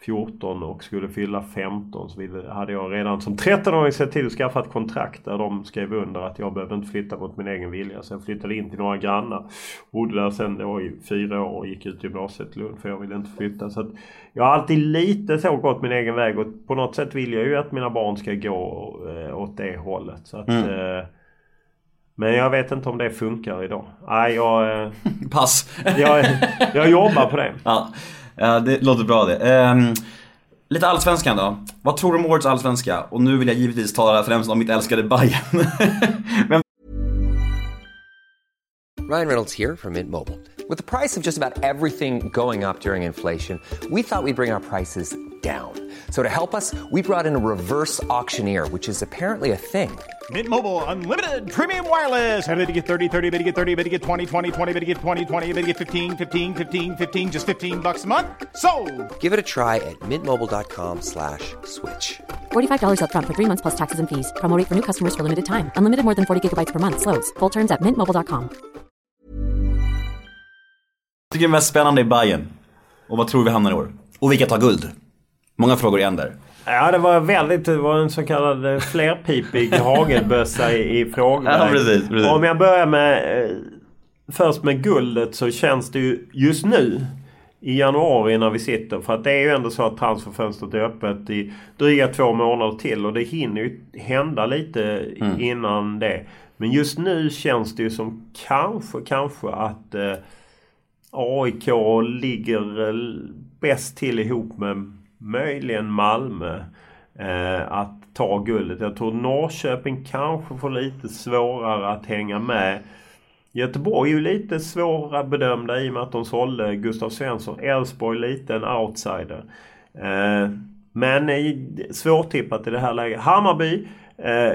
14 och skulle fylla 15 så ville- hade jag redan som 13-åring sett till att skaffa ett kontrakt där de skrev under att jag behövde inte flytta mot min egen vilja. Så jag flyttade in till några grannar. Bodde där sen då i fyra år och gick ut gymnasiet i Lund för jag ville inte flytta. Så jag har alltid lite så gått min egen väg och på något sätt vill jag ju att mina barn ska gå eh, åt det hållet. Så att, eh, men jag vet inte om det funkar idag. Nej, jag, eh, Pass. jag, jag jobbar på det. ja, det låter bra det. Ehm, lite allsvenskan då. Vad tror du om årets allsvenska? Och nu vill jag givetvis tala främst om mitt älskade Bayern. Men... Ryan Reynolds här från Mint Mobile. priset på nästan allt som går upp under inflationen, trodde vi att vi skulle bring våra priser down. So to help us, we brought in a reverse auctioneer, which is apparently a thing. Mint Mobile unlimited premium wireless. Ready to get 30, 30, bit to get 30, bit to get 20, 20, 20, bit to get 20, 20, bit to get 15, 15, 15, 15 just 15 bucks a month. So, Give it a try at mintmobile.com slash switch. $45 upfront for three months plus taxes and fees. Promo rate for new customers for limited time. Unlimited more than 40 gigabytes per month. Slows. Full terms at mintmobile.com. tycker är mest spännande i Bayern? Och vad tror vi hamnar i år? Och vilka tar guld? Många frågor igen där. Ja, det var väldigt... Det var en så kallad eh, flerpipig hagelbössa i, i frågor. Ja, precis, precis. Om jag börjar med... eh, Först med guldet så känns det ju just nu i januari när vi sitter. För att det är ju ändå så att transferfönstret är öppet i dryga två månader till. Och det hinner ju hända lite innan det. Men just nu känns det ju som kanske, kanske att eh, AIK ligger eh, bäst till ihop med möjligen Malmö eh, att ta guldet. Jag tror Norrköping kanske får lite svårare att hänga med. Göteborg är ju lite svåra bedömda i och med att de sålde Gustav Svensson. Elfsborg lite en outsider. Eh, men svårtippat i det här läget. Hammarby. Eh,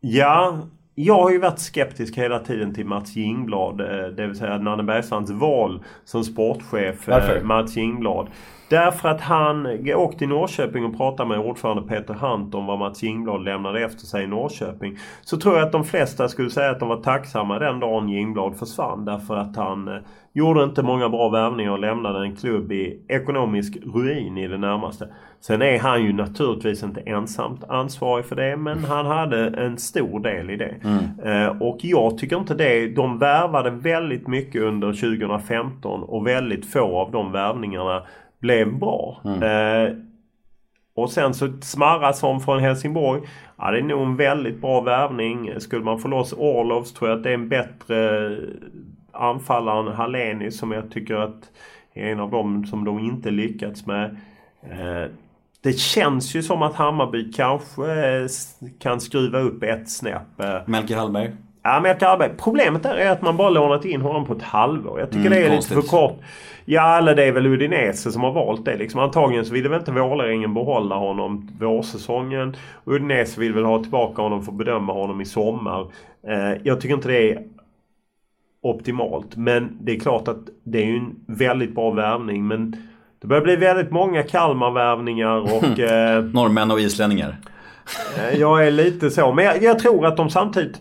ja, jag har ju varit skeptisk hela tiden till Mats Jingblad. Det vill säga Nanne Bergstrands val som sportchef. Varför? Mats Jingblad. Därför att han åkte till Norrköping och pratade med ordförande Peter Hunt om vad Mats Jingblad lämnade efter sig i Norrköping. Så tror jag att de flesta skulle säga att de var tacksamma den dagen Jingblad försvann. Därför att han eh, gjorde inte många bra värvningar och lämnade en klubb i ekonomisk ruin i det närmaste. Sen är han ju naturligtvis inte ensamt ansvarig för det men han hade en stor del i det. Eh, och jag tycker inte det. De värvade väldigt mycket under 2015 och väldigt få av de värvningarna blev bra. Eh, och sen så Smarrason från Helsingborg. Ja, det är nog en väldigt bra värvning. Skulle man få loss Orlovs tror jag att det är en bättre anfallare än Hallenius som jag tycker att är en av dem som de inte lyckats med. Eh, det känns ju som att Hammarby kanske eh, kan skruva upp ett snäpp. eh, Melker Hallberg. Ja, men Hallberg. Problemet där är att man bara lånat in honom på ett halvår. Jag tycker Mm, det är konstigt. lite för kort. Ja, eller det är väl Udinese som har valt det. Liksom. Antagligen så ville väl inte Vålerengen behålla honom vårsäsongen. Udinese vill väl ha tillbaka honom för att bedöma honom i sommar. Eh, jag tycker inte det är optimalt. Men det är klart att det är ju en väldigt bra värvning. Men det börjar bli väldigt många Kalmar-värvningar och... Eh, Norrmän och islänningar. Eh, Jag är lite så. Men jag, jag tror att de samtidigt...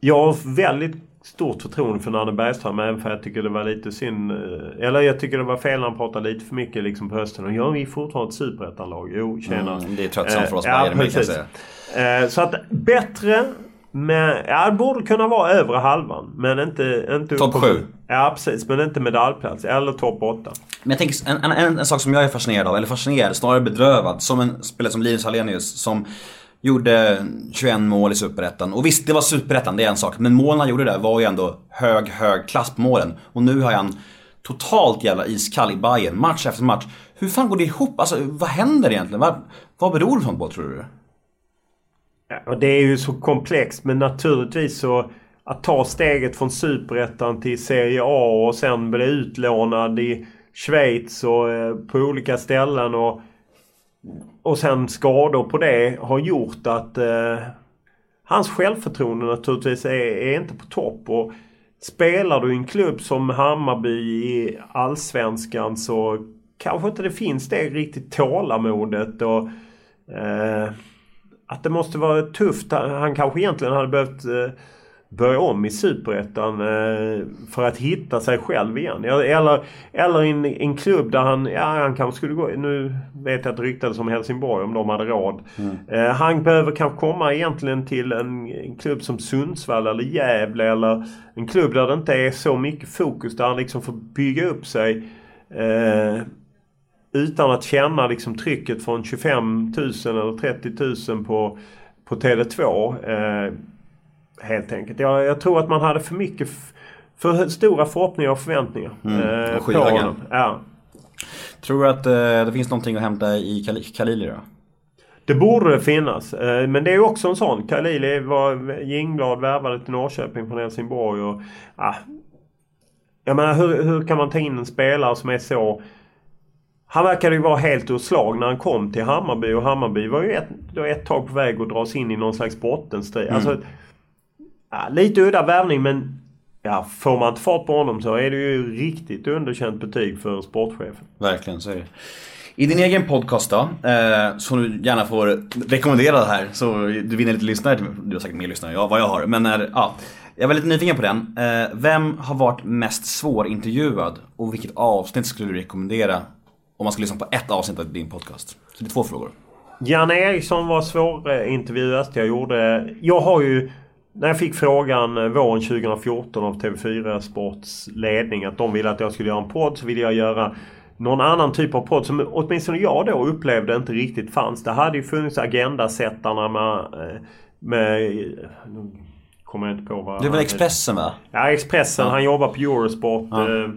Jag har väldigt stort förtroende för Nanne Bergström även för jag tycker det var lite synd. eh, Eller jag tycker det var fel när han pratade lite för mycket liksom på hösten. Och ja, vi är fortfarande ett superettanlag. Jo, tjena. Mm, det är tröttsamt för oss Eh, Bayern, men kan precis. Eh, Så att bättre. Men, ja, det borde kunna vara övre halvan. Men inte... inte Topp upp- sju. Ja, precis. Men inte medaljplats. Eller topp åtta. Men jag tänker, en, en, en, en sak som jag är fascinerad av, eller fascinerad, snarare bedrövad, som en spelare som Linus Hallenius som gjorde 21 mål i Superettan. Och visst, det var Superettan, det är en sak. Men målen han gjorde där var ju ändå hög, hög klass på målen. Och nu har han totalt jävla iskall i Bayern match efter match. Hur fan går det ihop? Alltså, vad händer egentligen? Vad, vad beror det sånt på, tror du? Ja, det är ju så komplext men naturligtvis så att ta steget från Superettan till Serie A och sen bli utlånad i Schweiz och eh, på olika ställen och, och sen skador på det har gjort att eh, hans självförtroende naturligtvis är, är inte på topp. Och spelar du i en klubb som Hammarby i Allsvenskan så kanske inte det finns det riktigt tålamodet och eh, att det måste vara tufft. Han kanske egentligen hade behövt eh, börja om i Superettan eh, för att hitta sig själv igen. Eller, eller en, en klubb där han, ja han kanske skulle gå, nu vet jag att det ryktades om Helsingborg om de hade råd. Eh, han behöver kanske komma egentligen till en, en klubb som Sundsvall eller Gävle eller en klubb där det inte är så mycket fokus. Där han liksom får bygga upp sig. Eh, utan att känna liksom trycket från 25 000 eller 30 000 på, på Tele2. Eh, helt enkelt. Jag, jag tror att man hade för mycket för stora förhoppningar och förväntningar. Mm, eh, och på honom. Ja. Tror du att eh, det finns någonting att hämta i Kal- Khalili då? Det borde finnas. Eh, Men det är också en sån. Khalili var Jingblad värvade till Norrköping från Helsingborg. Och, ah, jag menar hur, hur kan man ta in en spelare som är så... Han verkade ju vara helt ur slag när han kom till Hammarby och Hammarby var ju ett, ett tag på väg att dras in i någon slags bottenstrid. Alltså, ja, lite udda värvning men ja, får man inte fart på honom så är det ju riktigt underkänt betyg för sportchefen. Verkligen, så är det. I din egen podcast då, eh, som du gärna får rekommendera det här så du vinner lite lyssnare. Du har säkert mer lyssnare än jag, vad jag har. Men är, ja, jag var lite nyfiken på den. Eh, vem har varit mest svårintervjuad och vilket avsnitt skulle du rekommendera om man skulle lyssna på ett avsnitt av din podcast? Så det är två frågor. Janne Eriksson var svårintervjuad. Jag gjorde... Jag har ju... När jag fick frågan eh, våren 2014 av TV4 Sports ledning att de ville att jag skulle göra en podd så ville jag göra någon annan typ av podd som åtminstone jag då upplevde inte riktigt fanns. Det hade ju funnits Agendasättarna med... eh, med kommer jag inte på vad Det är väl Expressen va? Ja, Expressen. Ja. Han jobbar på Eurosport. Ja.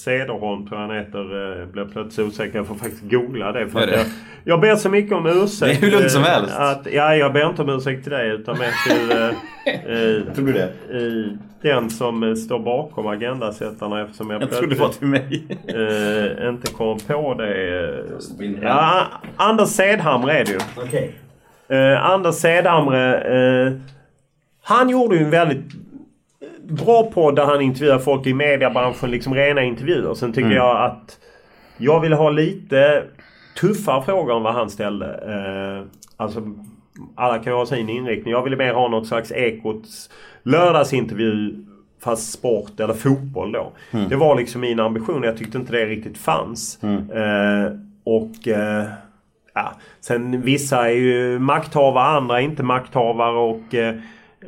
Cederholm tror jag han heter. Eh, blev plötsligt osäker. Jag får faktiskt googla det. För det. jag, jag ber så mycket om ursäkt. Det är hur lugnt som eh, helst. Att, ja, jag ber inte om ursäkt till dig utan mer till eh, eh, Tror du det? den som står bakom Agendasättarna eftersom jag, Jag trodde det var till mig. eh, inte kom på det. Ja, Anders Sedhamre är det ju. Okej. Eh, Anders Sedhamre. Eh, Han gjorde ju en väldigt bra podd där han intervjuar folk i mediebranschen. Liksom rena intervjuer. Sen tycker jag att jag vill ha lite tuffare frågor än vad han ställde. Eh, alltså, alla kan ju ha sin inriktning. Jag ville mer ha något slags Ekots lördagsintervju fast sport eller fotboll då. Det var liksom min ambition. Jag tyckte inte det riktigt fanns. Eh, och eh, ja, sen vissa är ju makthavare, andra är inte makthavare och eh,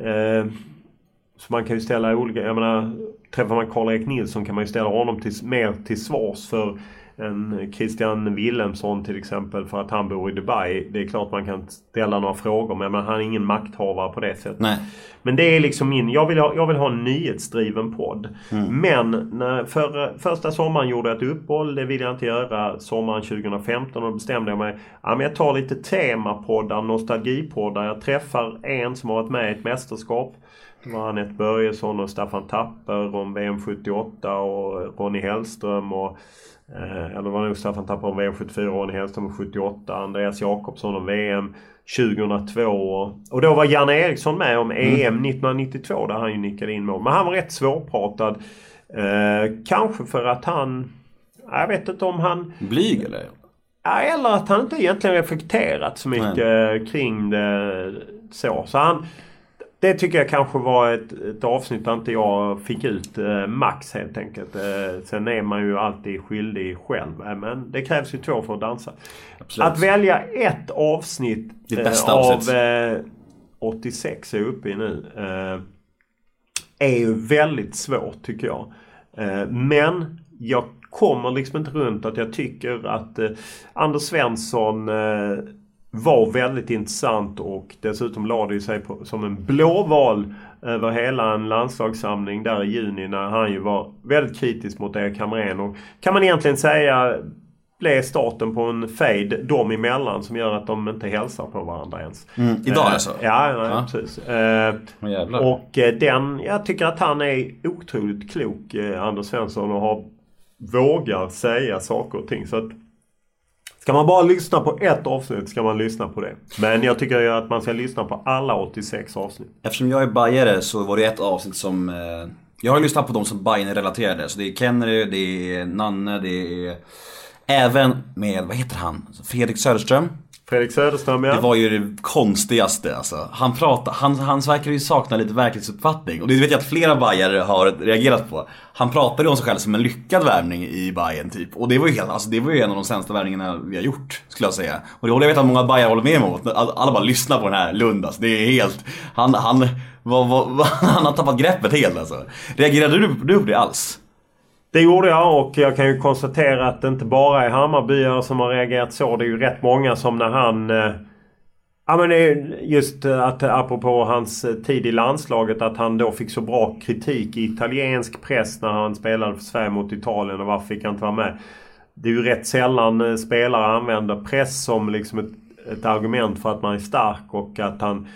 eh, så man kan ju ställa olika, jag menar träffar man Karl-Erik Nilsson kan man ju ställa honom till, mer till svars för en Christian Wilhelmsson till exempel för att han bor i Dubai. Det är klart man kan ställa några frågor men han är ingen makthavare på det sättet. Nej. Men det är liksom min, jag vill ha, jag vill ha en nyhetsdriven podd. Men när, för, första sommaren gjorde jag ett uppehåll. Det vill jag inte göra sommaren 2015. Och då bestämde jag mig. Ja, men jag tar lite temapoddar, nostalgipoddar. Jag träffar en som har varit med i ett mästerskap. Var Anette Börjesson och Staffan Tapper om VM 78 och Ronny Hellström och Eh, eller var nog Staffan Tapper om VM 74, Ronny Hellström om 78, Andreas Jakobsson om VM 2002. Och då var Janne Eriksson med om EM 1992 där han ju nickade in mål. Men han var rätt svårpratad. Eh, kanske för att han... Jag vet inte om han... Blyg eller? Eller att han inte egentligen reflekterat så mycket kring det så. Så han... Det tycker jag kanske var ett, ett avsnitt där inte jag fick ut eh, max helt enkelt. Eh, sen är man ju alltid skyldig själv. Eh, men det krävs ju två för att dansa. Absolut. Att välja ett avsnitt eh, av avsnitt. eh, 86 är jag uppe i nu. Eh, är ju väldigt svårt tycker jag. Men jag kommer liksom inte runt att jag tycker att Anders Svensson var väldigt intressant och dessutom lade det sig på, som en blåval över hela en landslagssamling där i juni när han ju var väldigt kritisk mot Erik Hamrén. Och kan man egentligen säga blev starten på en fade dem emellan som gör att de inte hälsar på varandra ens. Mm, idag Eh, alltså? Ja, nej, Ja. precis. Eh, jävlar. och eh, den, jag tycker att han är otroligt klok, eh, Anders Svensson, och har, vågar säga saker och ting. Så att, ska man bara lyssna på ett avsnitt ska man lyssna på det. Men jag tycker ju att man ska lyssna på alla 86 avsnitt. Eftersom jag är bajare så var det ett avsnitt som... Eh, jag har ju lyssnat på de som Bajen är relaterade. Så det är Kennery, det är Nanne, det är... Även med, vad heter han? Fredrik Söderström. Fredrik Söderström ja. Det var ju det konstigaste alltså. Han pratar, han, han verkar ju sakna lite verklighetsuppfattning. Och det vet jag att flera bajare har reagerat på. Han pratade ju om sig själv som en lyckad värvning i Bayern typ. Och det var ju helt, alltså det var ju en av de sämsta värvningarna vi har gjort, skulle jag säga. Och det håller jag vet att många bajare håller med om. Alla bara lyssnar på den här Lund alltså. Det är helt, han, han, vad, vad, han har tappat greppet helt alltså. Reagerade du, du på det alls? Det gjorde jag och jag kan ju konstatera att det inte bara är Hammarbyare som har reagerat så. Det är ju rätt många som när han... Eh, ja men just eh, att apropå hans eh, tid i landslaget att han då fick så bra kritik i italiensk press när han spelade för Sverige mot Italien och varför fick han inte vara med? Det är ju rätt sällan spelare använder press som liksom ett, ett argument för att man är stark och att han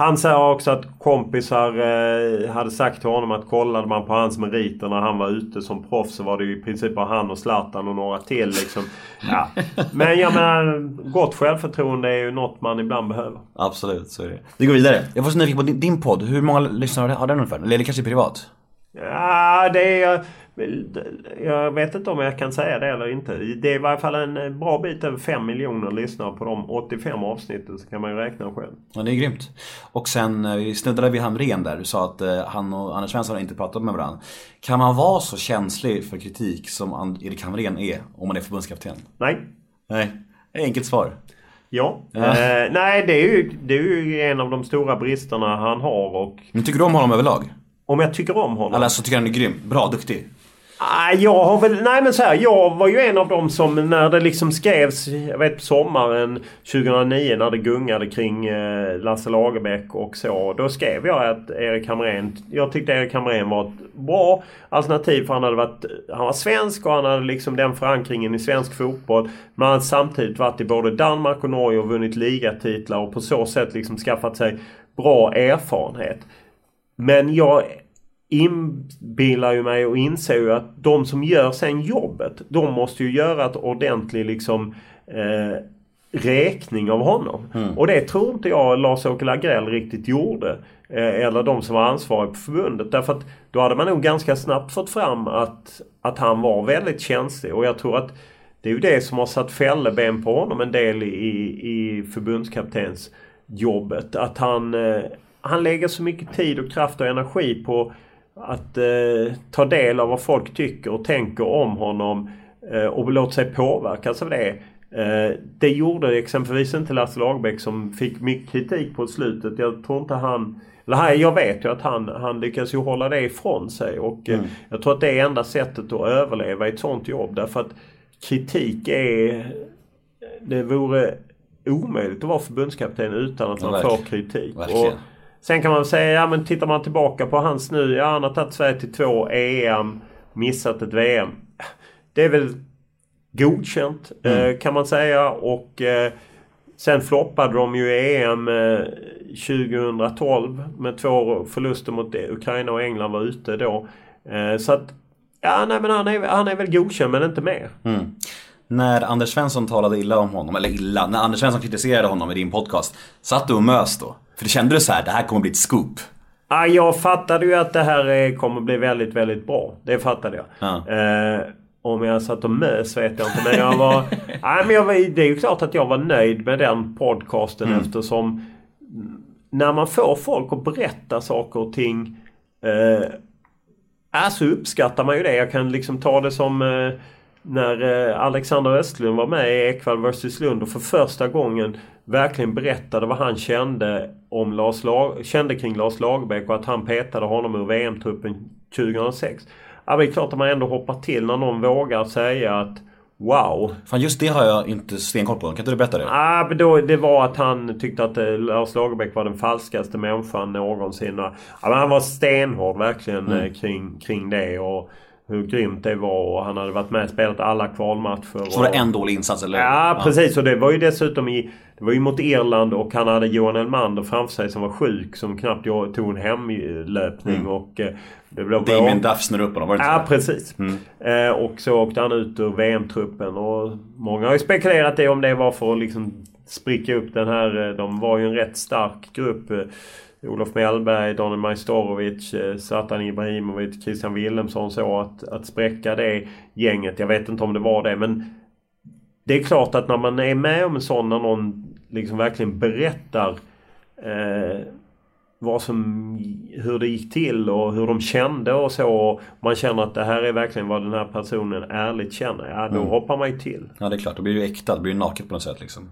han säger också att kompisar eh, hade sagt till honom att kollade man på hans meriter när han var ute som proffs så var det ju i princip bara han och Zlatan och några till liksom. Ja. Men jag menar, gott självförtroende är ju något man ibland behöver. Absolut, så är det. Vi går vidare. Jag var så nyfiken på din, din podd. Hur många lyssnare har den ungefär? Eller det kanske privat? Ja, det är... Jag vet inte om jag kan säga det eller inte. Det är i varje fall en bra bit över 5 miljoner lyssnare på de 85 avsnitten. Så kan man ju räkna själv. Ja, det är grymt. Och sen, eh, vi snuddade vid Hamrén där. Du sa att eh, han och Anders Svensson har inte pratat med varandra. Kan man vara så känslig för kritik som Erik Hamrén är om man är förbundskapten? Nej. Nej, enkelt svar. Ja. Ja. Eh, nej, det är, ju, det är ju en av de stora bristerna han har och Men tycker du om honom överlag? om jag tycker om honom. Eller så tycker han är grym, bra, duktig? Ah, jag har väl, nej men så här, jag var ju en av dem som när det liksom skrevs, jag vet på sommaren 2009 när det gungade kring eh, Lasse Lagerbäck och så. Då skrev jag att Erik Hamrén, jag tyckte Erik Hamrén var ett bra alternativ för han hade varit, han var svensk och han hade liksom den förankringen i svensk fotboll. Men han hade samtidigt varit i både Danmark och Norge och vunnit ligatitlar och på så sätt liksom skaffat sig bra erfarenhet. Men jag inbillar ju mig och inser ju att de som gör sen jobbet, de måste ju göra ett ordentligt liksom eh, räkning av honom. Och det tror inte jag Lars-Åke Lagrell riktigt gjorde. Eh, eller de som var ansvariga på förbundet. Därför att då hade man nog ganska snabbt fått fram att, att han var väldigt känslig. Och jag tror att det är ju det som har satt fälleben på honom en del i, i förbundskaptensjobbet. Att han, eh, han lägger så mycket tid och kraft och energi på att eh, ta del av vad folk tycker och tänker om honom eh, och låta sig påverkas av det. Eh, det gjorde exempelvis inte Lasse Lagerbäck som fick mycket kritik på slutet. Jag tror inte han... Eller jag vet ju att han, han lyckas ju hålla det ifrån sig och eh, jag tror att det är enda sättet att överleva i ett sånt jobb därför att kritik är... Det vore omöjligt att vara förbundskapten utan att man får kritik. Verkligen. Och sen kan man säga, ja men tittar man tillbaka på hans nu, ja han har tagit Sverige till två EM, missat ett VM. Det är väl godkänt Mm. eh, kan man säga och eh, sen floppade de ju EM eh, 2012 med två förluster mot Ukraina och England var ute då. Eh, så att Ja, nej men han är, han är väl godkänd men inte mer. Mm. När Anders Svensson talade illa om honom, eller illa, när Anders Svensson kritiserade honom i din podcast. Satt du och mös då? För det kände du så här, det här kommer bli ett scoop. Ah, jag fattade ju att det här eh, kommer bli väldigt, väldigt bra. Det fattade jag. Ja. Eh, om jag satt och mös vet jag inte. Men jag var... nej, men jag var, det är ju klart att jag var nöjd med den podcasten eftersom mm, när man får folk att berätta saker och ting eh, så uppskattar man ju det. Jag kan liksom ta det som eh, när eh, Alexander Östlund var med i Ekwall vs Lund och för första gången verkligen berättade vad han kände, om Lars Lag- kände kring Lars Lagerbäck och att han petade honom ur VM-truppen 2006. Ja, det är klart att man ändå hoppar till när någon vågar säga att Wow! Fan just det har jag inte stenkoll på. Kan inte du berätta det? Ah, men då, det var att han tyckte att eh, Lars Lagerbäck var den falskaste människan någonsin. Ja, men han var stenhård verkligen eh, kring, kring det. Och hur grymt det var. Och han hade varit med och spelat alla kvalmatcher. Så var det en dålig insats eller? Ja, precis. Och det var ju dessutom i... Det var ju mot Irland och han hade Johan Elmander framför sig som var sjuk. Som knappt tog en hemlöpning. Och eh, det blev Damien Duff snurrade upp honom, var det Ja, precis. Eh, och så åkte han ut ur VM-truppen. Och många har ju spekulerat det om det var för att liksom spricka upp den här... eh, De var ju en rätt stark grupp. Olof Mellberg, Daniel Majstorovic, eh, Zlatan Ibrahimovic, Christian Wilhelmsson så att, att spräcka det gänget. Jag vet inte om det var det men det är klart att när man är med om en sån, när någon liksom verkligen berättar eh, vad som, hur det gick till och hur de kände och så. Och man känner att det här är verkligen vad den här personen ärligt känner. Ja, då hoppar man ju till. Ja det är klart, då blir ju äkta. Det blir ju naket på något sätt liksom.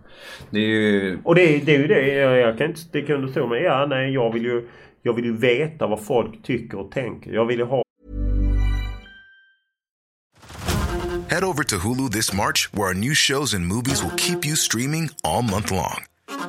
Det är ju... Och det, det är ju det. Jag, jag kan inte sticka under stol med. Ja, nej, jag vill ju jag vill ju veta vad folk tycker och tänker. Jag vill ju ha Head over to Hulu this March, where our new shows and movies will keep you streaming all month long.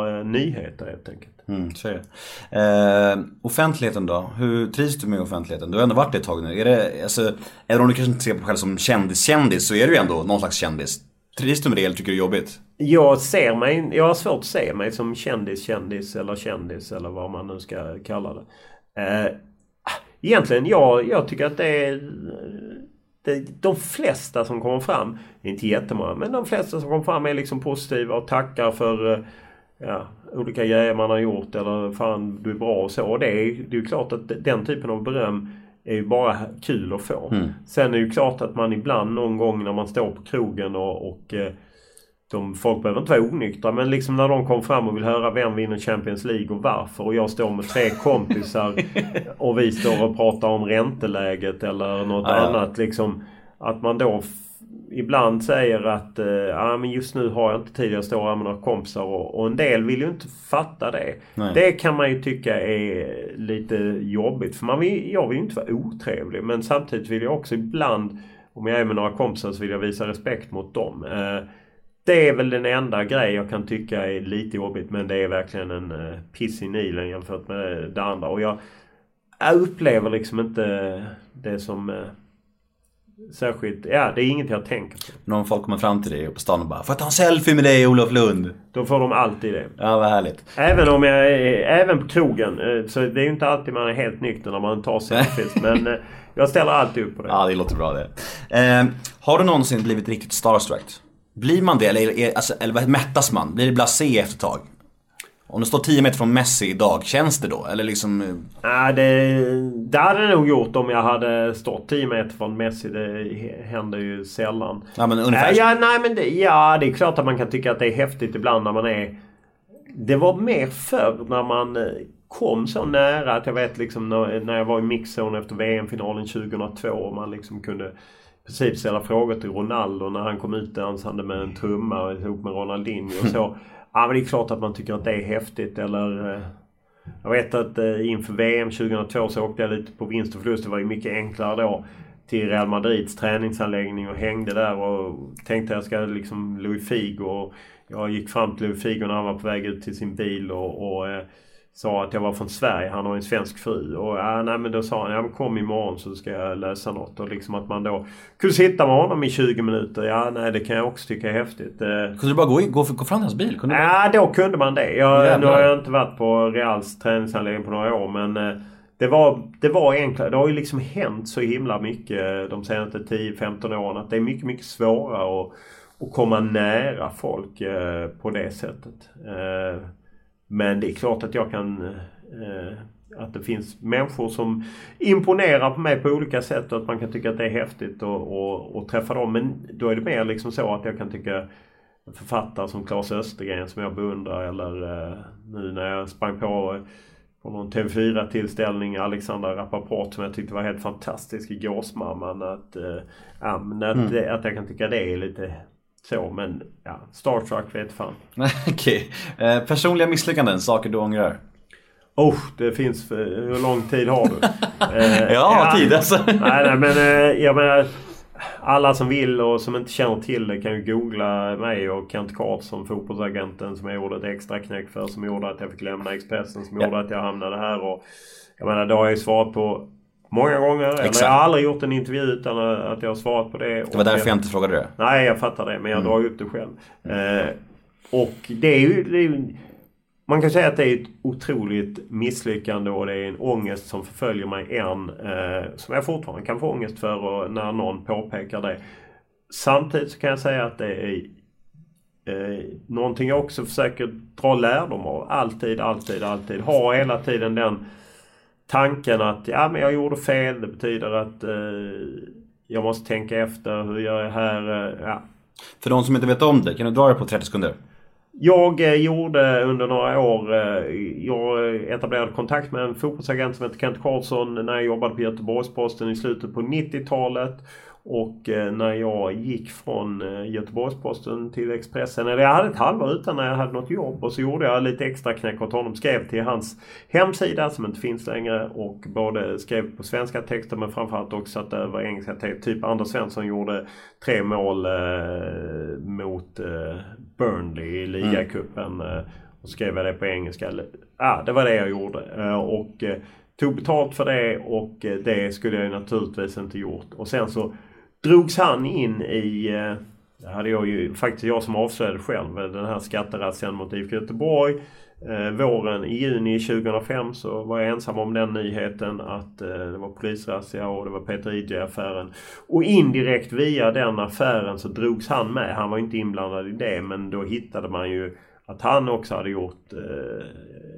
Eh, nyheter helt enkelt. Mm, så är det. Eh, offentligheten då? Hur trivs du med offentligheten? Du har ändå varit det ett tag nu. Är det, alltså, även om du kanske inte ser på dig själv som kändis-kändis så är du ju ändå någon slags kändis. Trivs du med det eller tycker du det är jobbigt? Jag ser mig, jag har svårt att se mig som kändis, kändis eller kändis eller vad man nu ska kalla det. Eh, egentligen, jag, jag tycker att det är det, de flesta som kommer fram, inte jättemånga, men de flesta som kommer fram är liksom positiva och tackar för eh, ja, olika grejer man har gjort eller fan du är bra och så. Och det är, det är ju klart att den typen av beröm är ju bara kul att få. Sen är det ju klart att man ibland någon gång när man står på krogen och, och eh, de, folk behöver inte vara onyktra men liksom när de kommer fram och vill höra vem vinner Champions League och varför och jag står med tre kompisar och vi står och pratar om ränteläget eller något ja. annat liksom. Att man då ibland säger att eh, ja, men just nu har jag inte tid, jag står här med några kompisar och, och en del vill ju inte fatta det. Nej. Det kan man ju tycka är lite jobbigt för man vill, jag vill ju inte vara otrevlig men samtidigt vill jag också ibland om jag är med några kompisar så vill jag visa respekt mot dem. Eh, Det är väl den enda grej jag kan tycka är lite jobbigt men det är verkligen en uh, piss i Nilen jämfört med det andra. Och jag, jag upplever liksom inte det som särskilt... Ja, det är inget jag tänker på. Någon folk kommer fram till dig på stan och bara Får jag ta en selfie med dig Olof Lund? Då får de alltid det. Ja, vad härligt. Även om jag även på krogen. eh, Så det är ju inte alltid man är helt nykter när man tar selfies. men eh, jag ställer alltid upp på det. Ja, det låter bra det. Eh, har du någonsin blivit riktigt starstruck? Blir man det? Eller, är, alltså, eller mättas man? Blir det blasé efter ett tag? Om du står 10 meter från Messi idag, känns det då? Eller liksom... eh, Ja, det, det hade det nog gjort om jag hade stått 10 meter från Messi. Det händer ju sällan. Ja men ungefär. Ja, ja, nej, men det, ja, det är klart att man kan tycka att det är häftigt ibland när man är... Det var mer förr när man eh, kom så nära att jag vet liksom när, jag var i mixzone efter VM-finalen 2002 och man liksom kunde i princip ställa frågor till Ronaldo när han kom ut dansande med en trumma ihop med Ronaldinho och så. Ja men det är klart att man tycker att det är häftigt eller... Eh, jag vet att eh, inför VM 2002 så åkte jag lite på vinst och förlust. Det var ju mycket enklare då. Till Real Madrids träningsanläggning och hängde där och tänkte jag ska liksom Louis Figo. Jag gick fram till Louis Figo när han var på väg ut till sin bil och, och eh, sa att jag var från Sverige. Han har en svensk fru. Och ja, nej, men då sa han ja, men kom imorgon så ska jag lösa något. Och liksom att man då kunde sitta med honom i 20 minuter. Ja, nej det kan jag också tycka är häftigt. Eh, Kunde du bara gå, in, gå, gå fram till hans bil? Kunde. Ja, då kunde man det. Jag, nu har jag inte varit på Reals träningsanläggning på några år men eh, det var, det var enklare. Det har ju liksom hänt så himla mycket de senaste 10-15 åren att det är mycket, mycket svårare att, att komma nära folk eh, på det sättet. Men det är klart att jag kan... Eh, att det finns människor som imponerar på mig på olika sätt och att man kan tycka att det är häftigt att och, och träffa dem. Men då är det mer liksom så att jag kan tycka författare som Claes Östergren som jag beundrar eller eh, nu när jag sprang på eh, på någon TV4-tillställning Alexandra Rappaport som jag tyckte var helt fantastisk i Gåsmamman. Att, eh, men att, att jag kan tycka det är lite så. Men ja, Star Trek vet fan. Okej. Eh, personliga misslyckanden, saker du ångrar? Oh, det finns... för- Hur lång tid har du? Eh, Ja, tid alltså. Nej, nej men eh, jag menar... Alla som vill och som inte känner till det kan ju googla mig och Kent Karlsson, fotbollsagenten som jag gjorde ett extra knäck för. Som gjorde att jag fick lämna Expressen. Som Ja. gjorde att jag hamnade här. Och, jag menar, det har jag ju svarat på många gånger. Exakt. jag har aldrig gjort en intervju utan att jag har svarat på det. Det var därför jag inte frågade det. Nej, jag fattar det. Men jag Mm. drar upp det själv. Eh, och det är ju... Det är man kan säga att det är ett otroligt misslyckande och det är en ångest som förföljer mig än. Eh, som jag fortfarande kan få ångest för och när någon påpekar det. Samtidigt så kan jag säga att det är eh, någonting jag också försöker dra lärdom av. Alltid, alltid, alltid. Ha hela tiden den tanken att ja men jag gjorde fel. Det betyder att eh, jag måste tänka efter. Hur gör jag här? Eh, ja. För de som inte vet om det, kan du dra det på 30 sekunder? Jag eh, gjorde under några år, eh, jag etablerade kontakt med en fotbollsagent som heter Kent Karlsson när jag jobbade på Göteborgs-Posten i slutet på 90-talet. Och eh, när jag gick från eh, Göteborgs-Posten till Expressen, eller jag hade ett halvår utan när jag hade något jobb och så gjorde jag lite extra knäck åt honom. Skrev till hans hemsida som inte finns längre och både skrev på svenska texter men framförallt också satt över engelska texter. Typ Anders Svensson gjorde tre mål eh, mot eh, Burnley i ligacupen. Mm. och skrev jag det på engelska. Ja, det var det jag gjorde. Eh, och tog betalt för det och det skulle jag naturligtvis inte gjort. Och sen så drogs han in i eh, det hade jag ju faktiskt jag som avslöjade själv eh, den här skatterazzian mot IFK Göteborg. Eh, våren i juni 2005 så var jag ensam om den nyheten att det var polisrazzia och det var Peter Ije-affären. Och indirekt via den affären så drogs han med. Han var inte inblandad i det men då hittade man ju att han också hade gjort,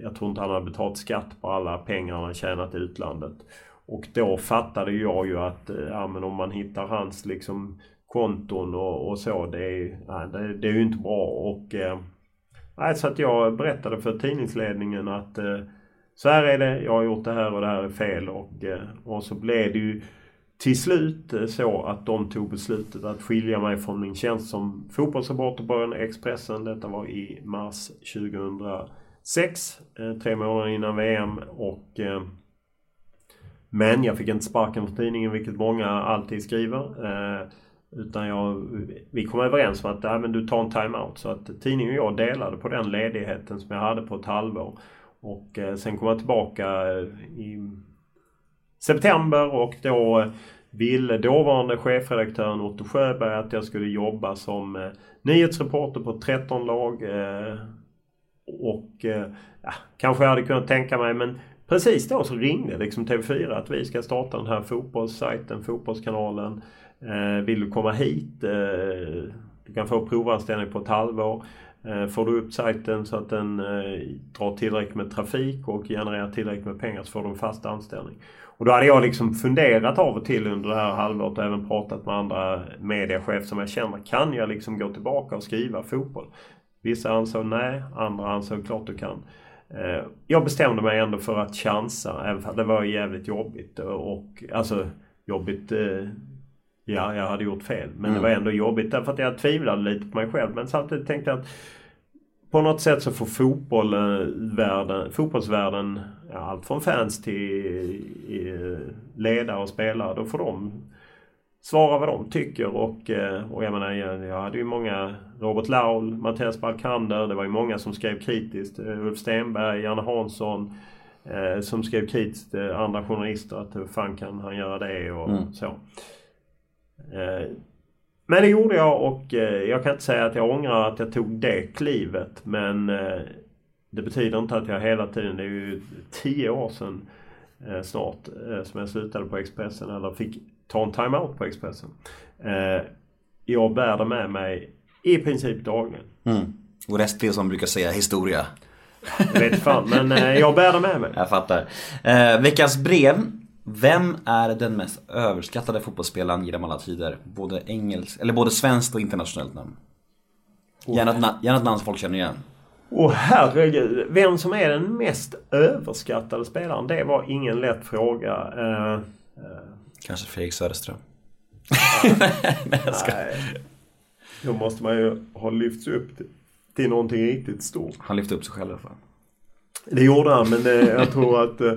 jag tror inte han hade betalt skatt på alla pengar han tjänat i utlandet. Och då fattade jag ju att eh, ja, men om man hittar hans liksom konton och, och så, det är, ja, det, det är ju inte bra. Och, eh, så att jag berättade för tidningsledningen att eh, så här är det, jag har gjort det här och det här är fel. Och, eh, och så blev det ju till slut eh, så att de tog beslutet att skilja mig från min tjänst som fotbollsreporter på Expressen. Detta var i mars 2006. Eh, tre månader innan VM. Och, eh, men jag fick inte sparken från tidningen vilket många alltid skriver. Eh, utan jag, vi kom överens om att äh, men du tar en timeout. Så att tidningen och jag delade på den ledigheten som jag hade på ett halvår. Och eh, sen kom jag tillbaka eh, i september och då ville dåvarande chefredaktören Otto Sjöberg att jag skulle jobba som eh, nyhetsreporter på 13 lag. Eh, och eh, ja, kanske jag hade kunnat tänka mig men precis då så ringde liksom TV4 att vi ska starta den här fotbollssajten, Fotbollskanalen. Eh, vill du komma hit? Eh, du kan få provanställning på ett halvår. Eh, får du upp sajten så att den eh, drar tillräckligt med trafik och genererar tillräckligt med pengar så får du en fast anställning. Och då hade jag liksom funderat av och till under det här halvåret och även pratat med andra mediechefer som jag känner. Kan jag liksom gå tillbaka och skriva fotboll? Vissa ansåg nej, andra ansåg klart du kan. Eh, Jag bestämde mig ändå för att chansa, även för det var jävligt jobbigt. Och, alltså jobbigt, eh, ja jag hade gjort fel. Men det var ändå jobbigt därför att jag tvivlade lite på mig själv. Men samtidigt tänkte jag att på något sätt så får fotboll, världen, fotbollsvärlden, ja, allt från fans till eh, ledare och spelare, då får de svara vad de tycker och, eh, och jag menar jag, hade ju många Robert Laul, Mattias Balkander, det var ju många som skrev kritiskt. Eh, Ulf Stenberg, Janne Hansson eh, som skrev kritiskt. eh, Andra journalister att hur fan kan han göra det och så. Eh, men det gjorde jag och eh, jag kan inte säga att jag ångrar att jag tog det klivet men det betyder inte att jag hela tiden, det är ju tio år sedan snart som jag slutade på Expressen eller fick ta en timeout på Expressen. Eh, jag bär det med mig i princip dagligen. Mm. Och resten är som brukar säga historia. Jag vet fan men eh, jag bär det med mig. Jag fattar. Eh, veckans brev. Vem är den mest överskattade fotbollsspelaren genom alla tider? Både engelsk, eller både svenskt och internationellt namn. Gärna ett, na- gärna ett namn som folk känner igen. Åh herregud. Vem som är den mest överskattade spelaren? Det var ingen lätt fråga. Eh, Kanske Fredrik Söderström. nej. Då måste man ju ha lyfts upp till, till någonting riktigt stort. Han lyfte upp sig själv i alla fall. Det gjorde han men eh, jag tror att eh,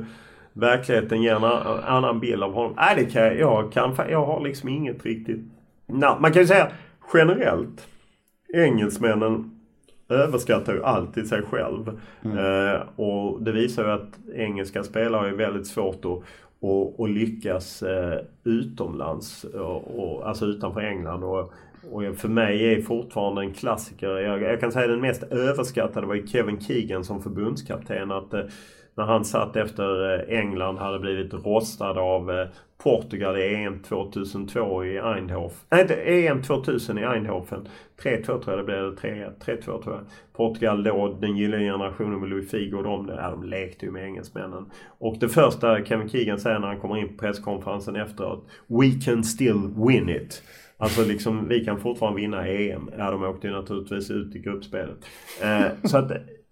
verkligheten ger en annan bild av honom. Nej, det kan jag, jag kan Jag har liksom inget riktigt namn. Man kan ju säga generellt. Engelsmännen överskattar ju alltid sig själv. Eh, och det visar ju att engelska spelare är väldigt svårt att och, och lyckas eh, utomlands, och, och, alltså utanför England. Och, och för mig är fortfarande en klassiker. Jag, jag kan säga den mest överskattade var ju Kevin Keegan som förbundskapten. Att, eh, när han satt efter eh, England hade blivit rostad av eh, Portugal i EM 2002 i Eindhoven. Nej, inte EM 2000 i Eindhoven. 3-2 tror jag det blev, eller 3-1. 3-2 tror jag. Portugal då, den gyllene generationen med Louis Figo och de, ja, de lekte ju med engelsmännen. Och det första Kevin Keegan säger när han kommer in på presskonferensen efteråt. We can still win it. Alltså liksom, vi kan fortfarande vinna EM. Ja, de åkte ju naturligtvis ut i gruppspelet. Eh, så att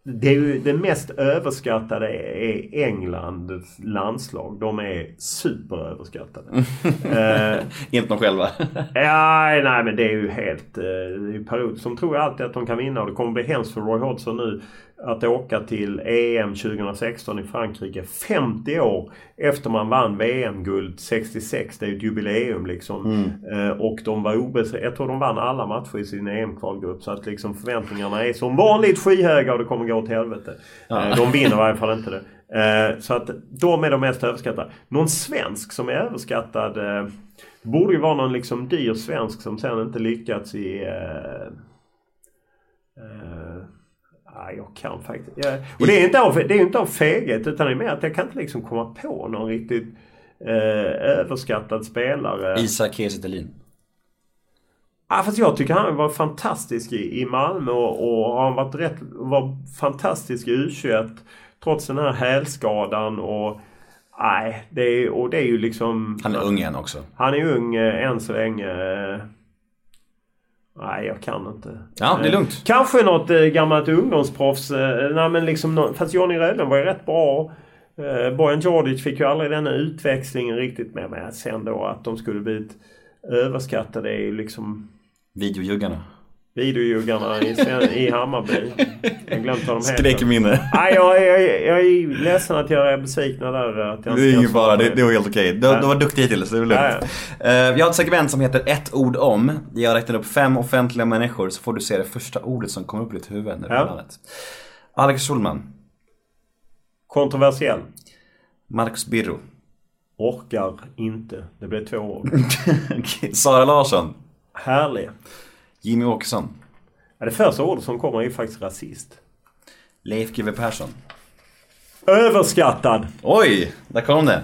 det är ju det mest överskattade är Englands landslag. De är superöverskattade. eh, Inte de själva. ja, nej men det är ju helt... Eh, det ju period som tror jag alltid att de kan vinna och det kommer bli hemskt för Roy Hodgson nu att åka till EM 2016 i Frankrike 50 år efter man vann VM-guld 66. Det är ju ett jubileum liksom. Eh, och de var obesegrade. Jag tror de vann alla matcher i sin EM-kvalgrupp så att liksom förväntningarna är som vanligt skyhöga och det kommer gå åt helvete. Eh, de vinner i varje fall inte det. Eh, så att de är de mest överskattade. Någon svensk som är överskattad det borde ju vara någon liksom dyr svensk som sen inte lyckats i... Eh, eh, jag kan faktiskt... Jag, och det är inte av, det är inte av feghet utan det är mer att jag kan inte liksom komma på någon riktigt eh, överskattad spelare. Isak Kiese. Ja, fast jag tycker han var fantastisk i, i Malmö och, och han varit rätt, var fantastisk i U21 trots den här hälskadan och nej, det är, och det är ju liksom... Han är ung än också. Han är ung eh, än så länge. Nej, jag kan inte. Ja, det är Eh, lugnt. Kanske något eh, gammalt ungdomsproffs. Eh, nej, men liksom, fast Johnny Rödlund var ju rätt bra. Eh, Bojan Djordjic fick ju aldrig den här utväxlingen riktigt med mig. Sen då att de skulle bli överskattade är ju liksom... Videojuggarna. Videojuggarna i, i Hammarby. Jag glömt vad de heter. Skräckminne. Nej, jag, jag, jag är ledsen att jag är besviken där. Att jag Det är ingen fara, det, det var helt okej. Du, du var duktig hittills, det är lugnt. Ja, Eh, vi har ett segment som heter ett ord om. Jag räknar upp fem offentliga människor så får du se det första ordet som kommer upp i ditt huvud när du Ja. Alex Schulman, Kontroversiell. Marcus Birro, Orkar inte. Det blev två år. Sara Larsson, Härlig. Jimmy Åkesson, Ja, det första ordet som kommer är ju faktiskt rasist. Leif GW Persson. Överskattad. Oj, där kom det.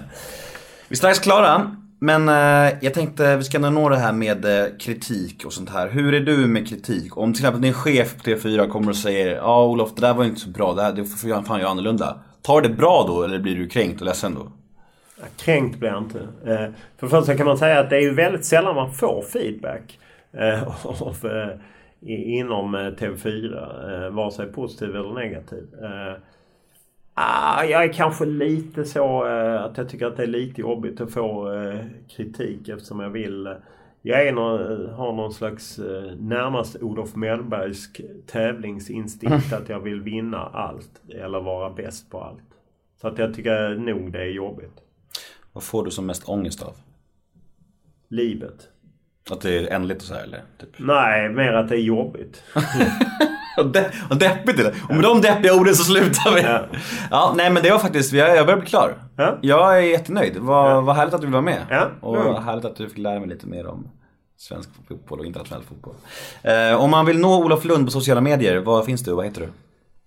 Vi är strax klara. Men eh, jag tänkte vi ska nå det här med eh, kritik och sånt här. Hur är du med kritik? Om till exempel din chef på TV4 kommer och säger Ja Olof, det där var inte så bra. Det, här, det får jag fan göra annorlunda. Tar det bra då eller blir du kränkt och ledsen då? Ja, Kränkt blir jag inte. Eh, För det första kan man säga att det är ju väldigt sällan man får feedback av, eh, inom eh, TV4. eh, Vare sig positiv eller negativ. Eh, ah, Jag är kanske lite så eh, att jag tycker att det är lite jobbigt att få eh, kritik eftersom jag vill eh, jag är någon, har någon slags eh, närmast Olof Mellbergsk tävlingsinstinkt att jag vill vinna allt eller vara bäst på allt. Så att jag tycker nog det är jobbigt. Vad får du som mest ångest av? Livet. Att det är ändligt och så här eller? Typ. Nej, mer att det är jobbigt. Och de- och deppigt är det. Och med de deppiga orden så slutar vi. Ja. Ja, nej men det var faktiskt, jag börjar bli klar. Ja. Jag är jättenöjd. Vad, vad härligt att du vill vara med. Ja, Och vad härligt att du fick lära mig lite mer om svensk fotboll och internationell fotboll. Eh, om man vill nå Olof Lund på sociala medier, vad finns du och vad heter du?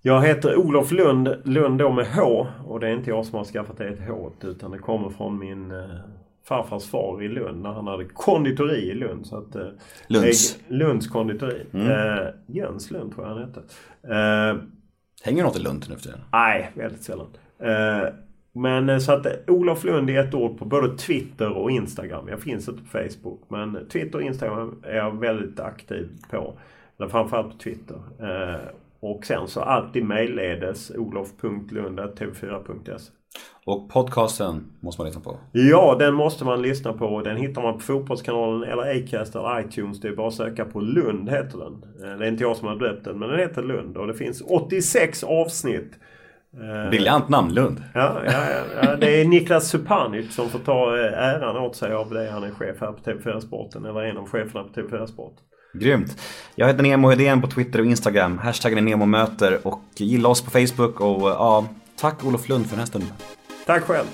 Jag heter Olof Lund, Lund då med H. Och det är inte jag som har skaffat det ett H utan det kommer från min eh, farfars far i Lund när han hade konditori i Lund. Så att, eh, Lunds. Lunds konditori. Eh, Jöns Lund tror jag han hette. Eh, Hänger något i Lund nu för tiden? Nej, väldigt sällan. Eh, men eh, så att eh, Olof Lund är ett ord på både Twitter och Instagram. Jag finns inte på Facebook. Men Twitter och Instagram är jag väldigt aktiv på. Eller framförallt på Twitter. Eh, och sen så alltid mejlledes olof.lund.tv4.se. Och podcasten måste man lyssna på. Ja, den måste man lyssna på. Den hittar man på Fotbollskanalen eller Acast eller iTunes. Det är bara att söka på Lund heter den. Eh, Det är inte jag som har döpt den, men den heter Lund. Och det finns 86 avsnitt. Eh, Briljant namn, Lund. Ja, ja, ja, det är Niklas Supanic som får ta eh, äran åt sig av det. Han är chef här på TV4 Sporten. Eller en av cheferna på TV4 Sport. Grymt. Jag heter Nemo Hedén på Twitter och Instagram. Hashtaggen är NEMOMÖTER och gilla oss på Facebook och ja, tack Olof Lund för den här stunden. Tack själv!